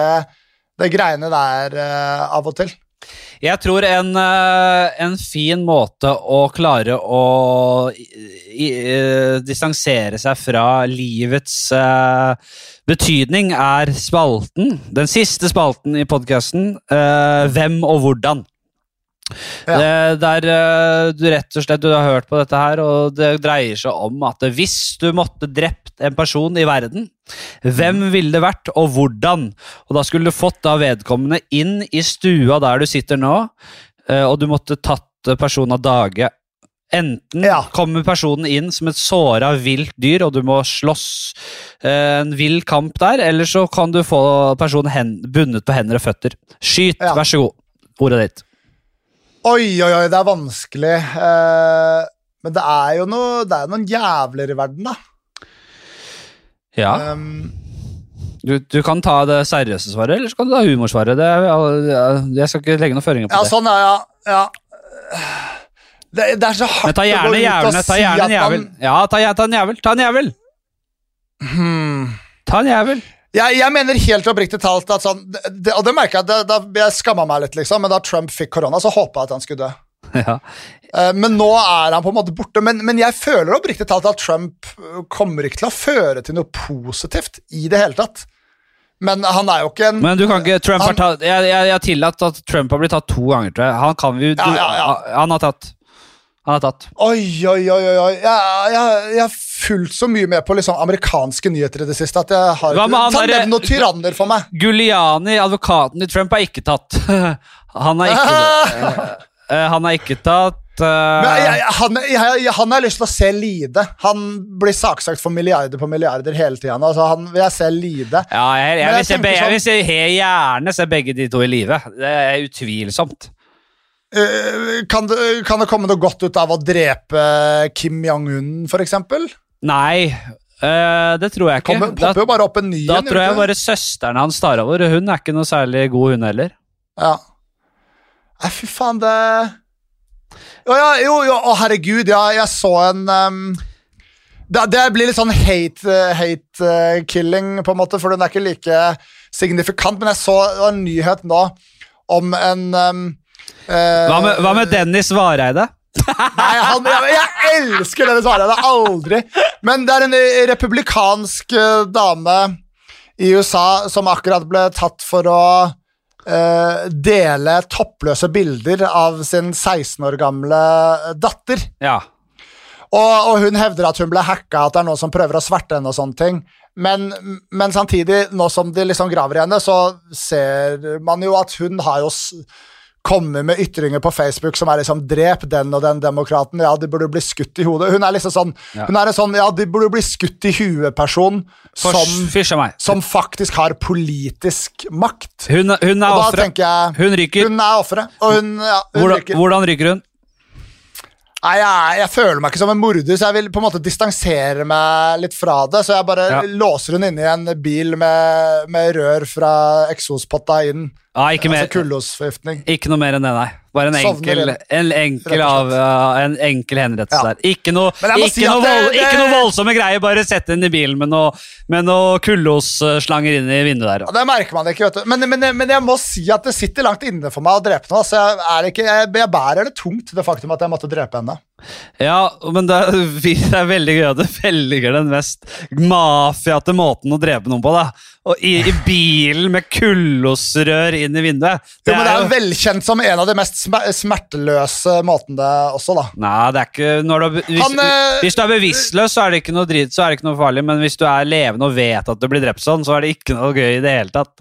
det greiene der uh, av og til. Jeg tror en, eh, en, fin måte å klare å i, i, distansere seg fra livets uh, betydning er spalten, den siste spalten i podkasten, uh, Hvem og hvordan. Ja. Det, der du rett og slett du har hørt på dette her, og det dreier seg om at hvis du måtte drept en person i verden, hvem mm. ville det vært, og hvordan? Og da skulle du fått da vedkommende inn i stua der du sitter nå, uh, og du måtte tatt personen av dage Enten ja. kommer personen inn som et såra vilt dyr, og du må slåss eh, en vill kamp der, eller så kan du få personen hen, bundet på hender og føtter. Skyt, ja. vær så god. Ordet ditt. Oi, oi, oi, det er vanskelig. Uh, men det er jo noe, det er noen jævler i verden, da. Ja. Um, du, du, kan ta det seriøse svaret, eller så kan du ta humorsvaret. jeg skal ikke legge noen føringer på ja, det. Sånn ja, ja. Det, det, er så hardt ta gjerne jævlene. og si at jævel. Ja, ta, ta, en jævel. Ta en jævel. Hmm. Ta en jævel. Jeg, jeg, mener helt oppriktig talt at sånn det, Og det merker jeg da jeg skamma meg litt, liksom, men da Trump fikk korona, så håpa jeg at han skulle dø. Ja. Uh, men nå er han på en måte borte. Men, men jeg føler oppriktig talt at Trump kommer ikke til å føre til noe positivt i det hele tatt. Men han er jo ikke en Men du kan ikke Trump han, har tatt Jeg, jeg, jeg tillatt at Trump har blitt tatt to ganger, tror jeg. Han kan vi ja, ja, ja. Han har tatt han har tatt. Oi, oi, oi. oi. Jeg, jeg, har fulgt så mye med på liksom amerikanske nyheter i det siste at jeg har ikke nevn noen tyranner for meg. Guliani, advokaten til Trump, er ikke tatt. han er ikke uh, Han er ikke tatt. Uh, jeg, han, han, har lyst til å se lide. Han blir saksøkt for milliarder på milliarder hele tida. Altså, han vil jeg se lide. Ja, jeg, jeg, vil, se, jeg se, gjerne se begge de to i live. Det er utvilsomt. Eh, kan det, kan det, komme noe godt ut av å drepe Kim Jong-un, f.eks.? Nei, øh, det tror jeg ikke. Kommer, popper jo bare opp en ny Da tror jeg bare søsteren hans tar over. Hun er ikke noe særlig god, hun heller. Ja. Nei, fy faen, det Jo, ja, jo, jo, å herregud, ja, jeg så en um... det, det, blir litt sånn hate, hate uh, killing, på en måte, for den er ikke like signifikant. Men jeg så en nyhet nå om en um, hva, med, hva, med, Dennis Vareide? Nei, han, jeg, jeg, elsker Dennis Vareide. Aldri. Men det er en republikansk uh, dame i USA som akkurat ble tatt for å uh, dele toppløse bilder av sin 16 år gamle datter. Ja. Og, og, hun hevder at hun ble hacka, at det er noen som prøver å sverte henne og sånne ting. Men, men samtidig, nå som de liksom graver i henne, så ser man jo at hun har jo kommer med ytringer på Facebook som er liksom 'drep den og den demokraten', ja, de burde bli skutt i hodet. Hun er liksom sånn Ja. Hun er en sånn 'ja, de burde bli skutt i huet'-person som, som faktisk har politisk makt. Hun, hun er offeret. Hun ryker. Hun er offeret, og hun, ja, hun Hvordan, ryker. hvordan ryker hun? Nei, jeg, jeg føler meg ikke som en morder, så jeg vil på en måte distansere meg litt fra det. Så jeg bare Ja. låser hun inne i en bil med, med rør fra eksospotta inn. Ja, ikke, mer, Altså ikke noe mer enn det, nei. Bare en enkel, en enkel, av, uh, en enkel henrettelse Ja. der. Ikke noe, ikke, si noe vold, det- ikke noe voldsomme greier, bare sett den i bilen med noe, med noe kullosslanger inn i vinduet der. Ja, det merker man ikke, vet du. Men, men, men jeg må si at det sitter langt inne for meg å drepe noe. Så jeg, ikke, jeg, jeg bærer det tungt, det faktum at jeg måtte drepe henne. Ja, men det er, det er veldig gøy at du velger den mest mafiate måten å drepe noen på. da. Og i, i bilen med kullosrør inn i vinduet. Jo, men det er jo- velkjent som en av de mest smerteløse måtene det også, da. Nei, det er ikke du, hvis, Han, eh, hvis du er bevisstløs, så er det ikke noe drit, så er det ikke noe farlig. Men hvis du er levende og vet at du blir drept sånn, så er det ikke noe gøy i det hele tatt.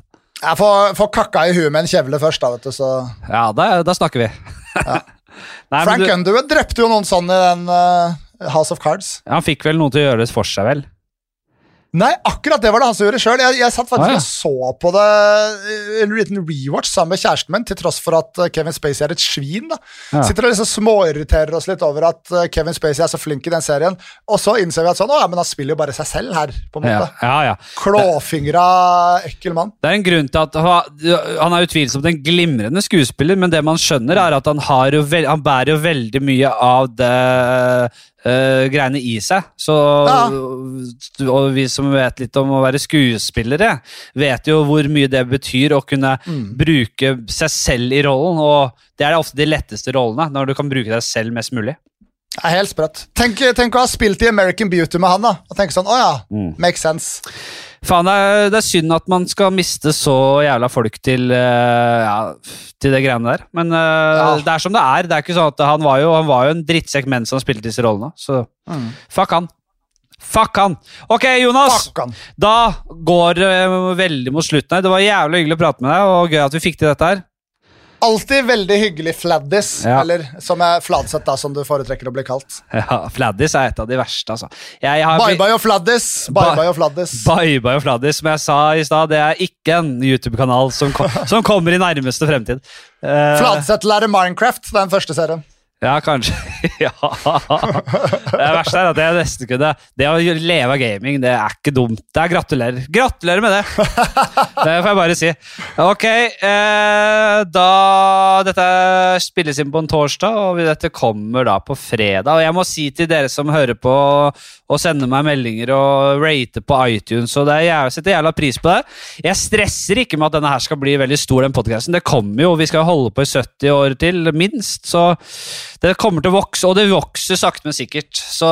Jeg får, får kakka i huet med en kjevle først, da, vet du, så Ja, da, da snakker vi. Nei, Frank du, Underwood drepte jo noen sånn i den uh, House of Cards. han fikk vel noe til å gjøre det for seg, vel? Nei, akkurat det var det han som gjorde sjøl. Jeg, jeg satt faktisk Ah, ja. og så på det eh, en liten rewatch sammen med kjæresten min, til tross for at eh, Kevin Spacey er et svin. da. Ja. Sitter og liksom småirriterer oss litt over at eh, Kevin Spacey er så flink i den serien. Og så innser vi at sånn, å ja, men han spiller jo bare seg selv her. på en måte. ja, ja. Klåfingra, ekkel mann. Det er en grunn til at han er utvilsomt en glimrende skuespiller, men det man skjønner, er at han, har jo han bærer jo veldig mye av det eh, greiene i seg. Så, Og vi som vet litt om å være skuespillere, vet jo hvor mye det betyr å kunne bruke seg selv i rollen. Og det er ofte de letteste rollene, når du kan bruke deg selv mest mulig. Det er helt sprøtt. Tenk, tenk å ha spilt i American Beauty med han, da. Og tenke sånn, å ja, Mm. makes sense. Faen, det er, det er synd at man skal miste så jævla folk til, eh, ja, til det greiene der. Men eh, Ja. det er som det er. Det er ikke sånn at Han var jo, han var jo en drittsekk mens han spilte disse rollene. Så fuck han. Fuck han. Ok, Jonas. Han. Da går det veldig mot slutten her. Det var jævlig hyggelig å prate med deg, og gøy at vi fikk til dette her. Alltid veldig hyggelig fladdis, Ja. eller som er fladsett, da, som du foretrekker å bli kalt. Ja, Fladdis er et av de verste, altså. Jeg har Bye bye og fladdis. Bye bye og fladdis. Bye bye og Fladdis, som jeg sa i stad, det er ikke en YouTube-kanal som, kom, som kommer i nærmeste fremtid. Uh... Fladseth lærer Minecraft, den første serien. Ja, kanskje. ja. Det verste er at jeg nesten kunne Det å leve av gaming, det er ikke dumt. Det er Gratulerer. Gratulerer med det! Det får jeg bare si. Ok, eh, da Dette spilles inn på en torsdag, og dette kommer da på fredag. Og jeg må si til dere som hører på og sender meg meldinger og rater på iTunes, og det er, jeg setter jævla pris på det. Jeg stresser ikke med at denne her skal bli veldig stor, den podkasten. Det kommer jo, vi skal holde på i 70 år til, minst. Så det kommer til å vokse, og det vokser sakte, men sikkert. Så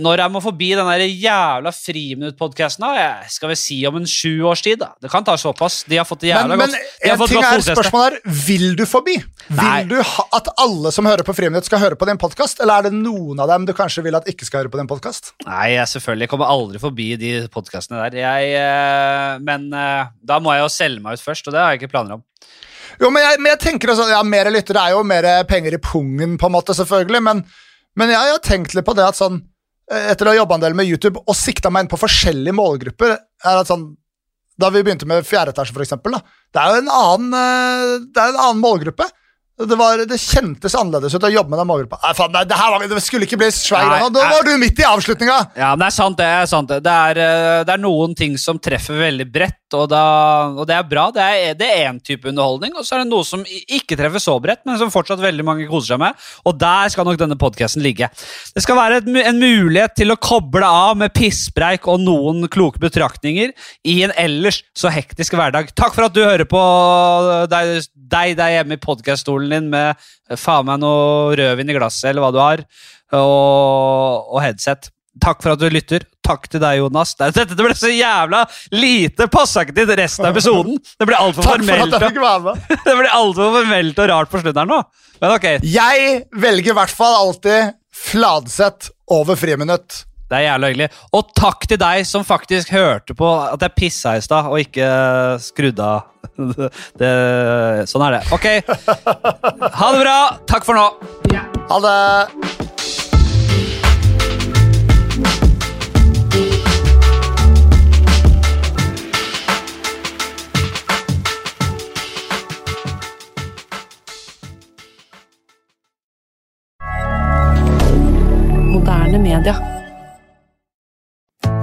når jeg må forbi den der jævla friminutt-podkasten, skal vi si om en sju års tid, da. Det kan ta såpass. De har fått det jævla men godt. Men en ting er, spørsmålet er, vil du forbi? Nei. Vil du ha, at alle som hører på Friminutt, skal høre på din podkast? Eller er det noen av dem du kanskje vil at ikke skal høre på din podkast? Nei, jeg selvfølgelig kommer aldri forbi de podkastene der. Jeg, eh, men eh, da må jeg jo selge meg ut først, og det har jeg ikke planer om. Jo, men jeg, men jeg tenker også, ja, Mer lyttere er jo mer penger i pungen, på en måte, selvfølgelig. Men, men jeg, har tenkt litt på det at sånn eh, Etter å ha jobba en del med YouTube og sikta meg inn på forskjellige målgrupper er at sånn, Da vi begynte med fjerde etasje, for eksempel, da, det er jo en annen, eh, det er en annen målgruppe. Det, var, det kjentes annerledes ut å jobbe med. Nei, faen, nei, det, her var, det skulle ikke bli svær greie nei. var du midt i avslutninga! Ja, men det er sant, det. er sant Det Det er, eh, det er noen ting som treffer veldig bredt, og, da, og det er bra. Det er, det er én type underholdning, og så er det noe som ikke treffer så bredt, men som fortsatt veldig mange koser seg med. Og der skal nok denne podkasten ligge. Det skal være et, en mulighet til å koble av med pisspreik og noen kloke betraktninger i en ellers så hektisk hverdag. Takk for at du hører på deg, deg der hjemme i podkaststolen din med eh, faen meg noe rødvin i glasset, eller hva du har, og, og headset. Takk for at du lytter. Takk til deg, Jonas. Dette ble så jævla lite. Passa ikke til resten av episoden. Det ble altfor formelt, alt for formelt og rart på slutten her nå. Men ok, Jeg velger i hvert fall alltid Fladseth over friminutt. Det er jævla hyggelig. Og takk til deg som faktisk hørte på at jeg pissa i stad og ikke skrudde av det, sånn er det. Ok. Ha det bra. Takk for nå. Ha det! Moderne media.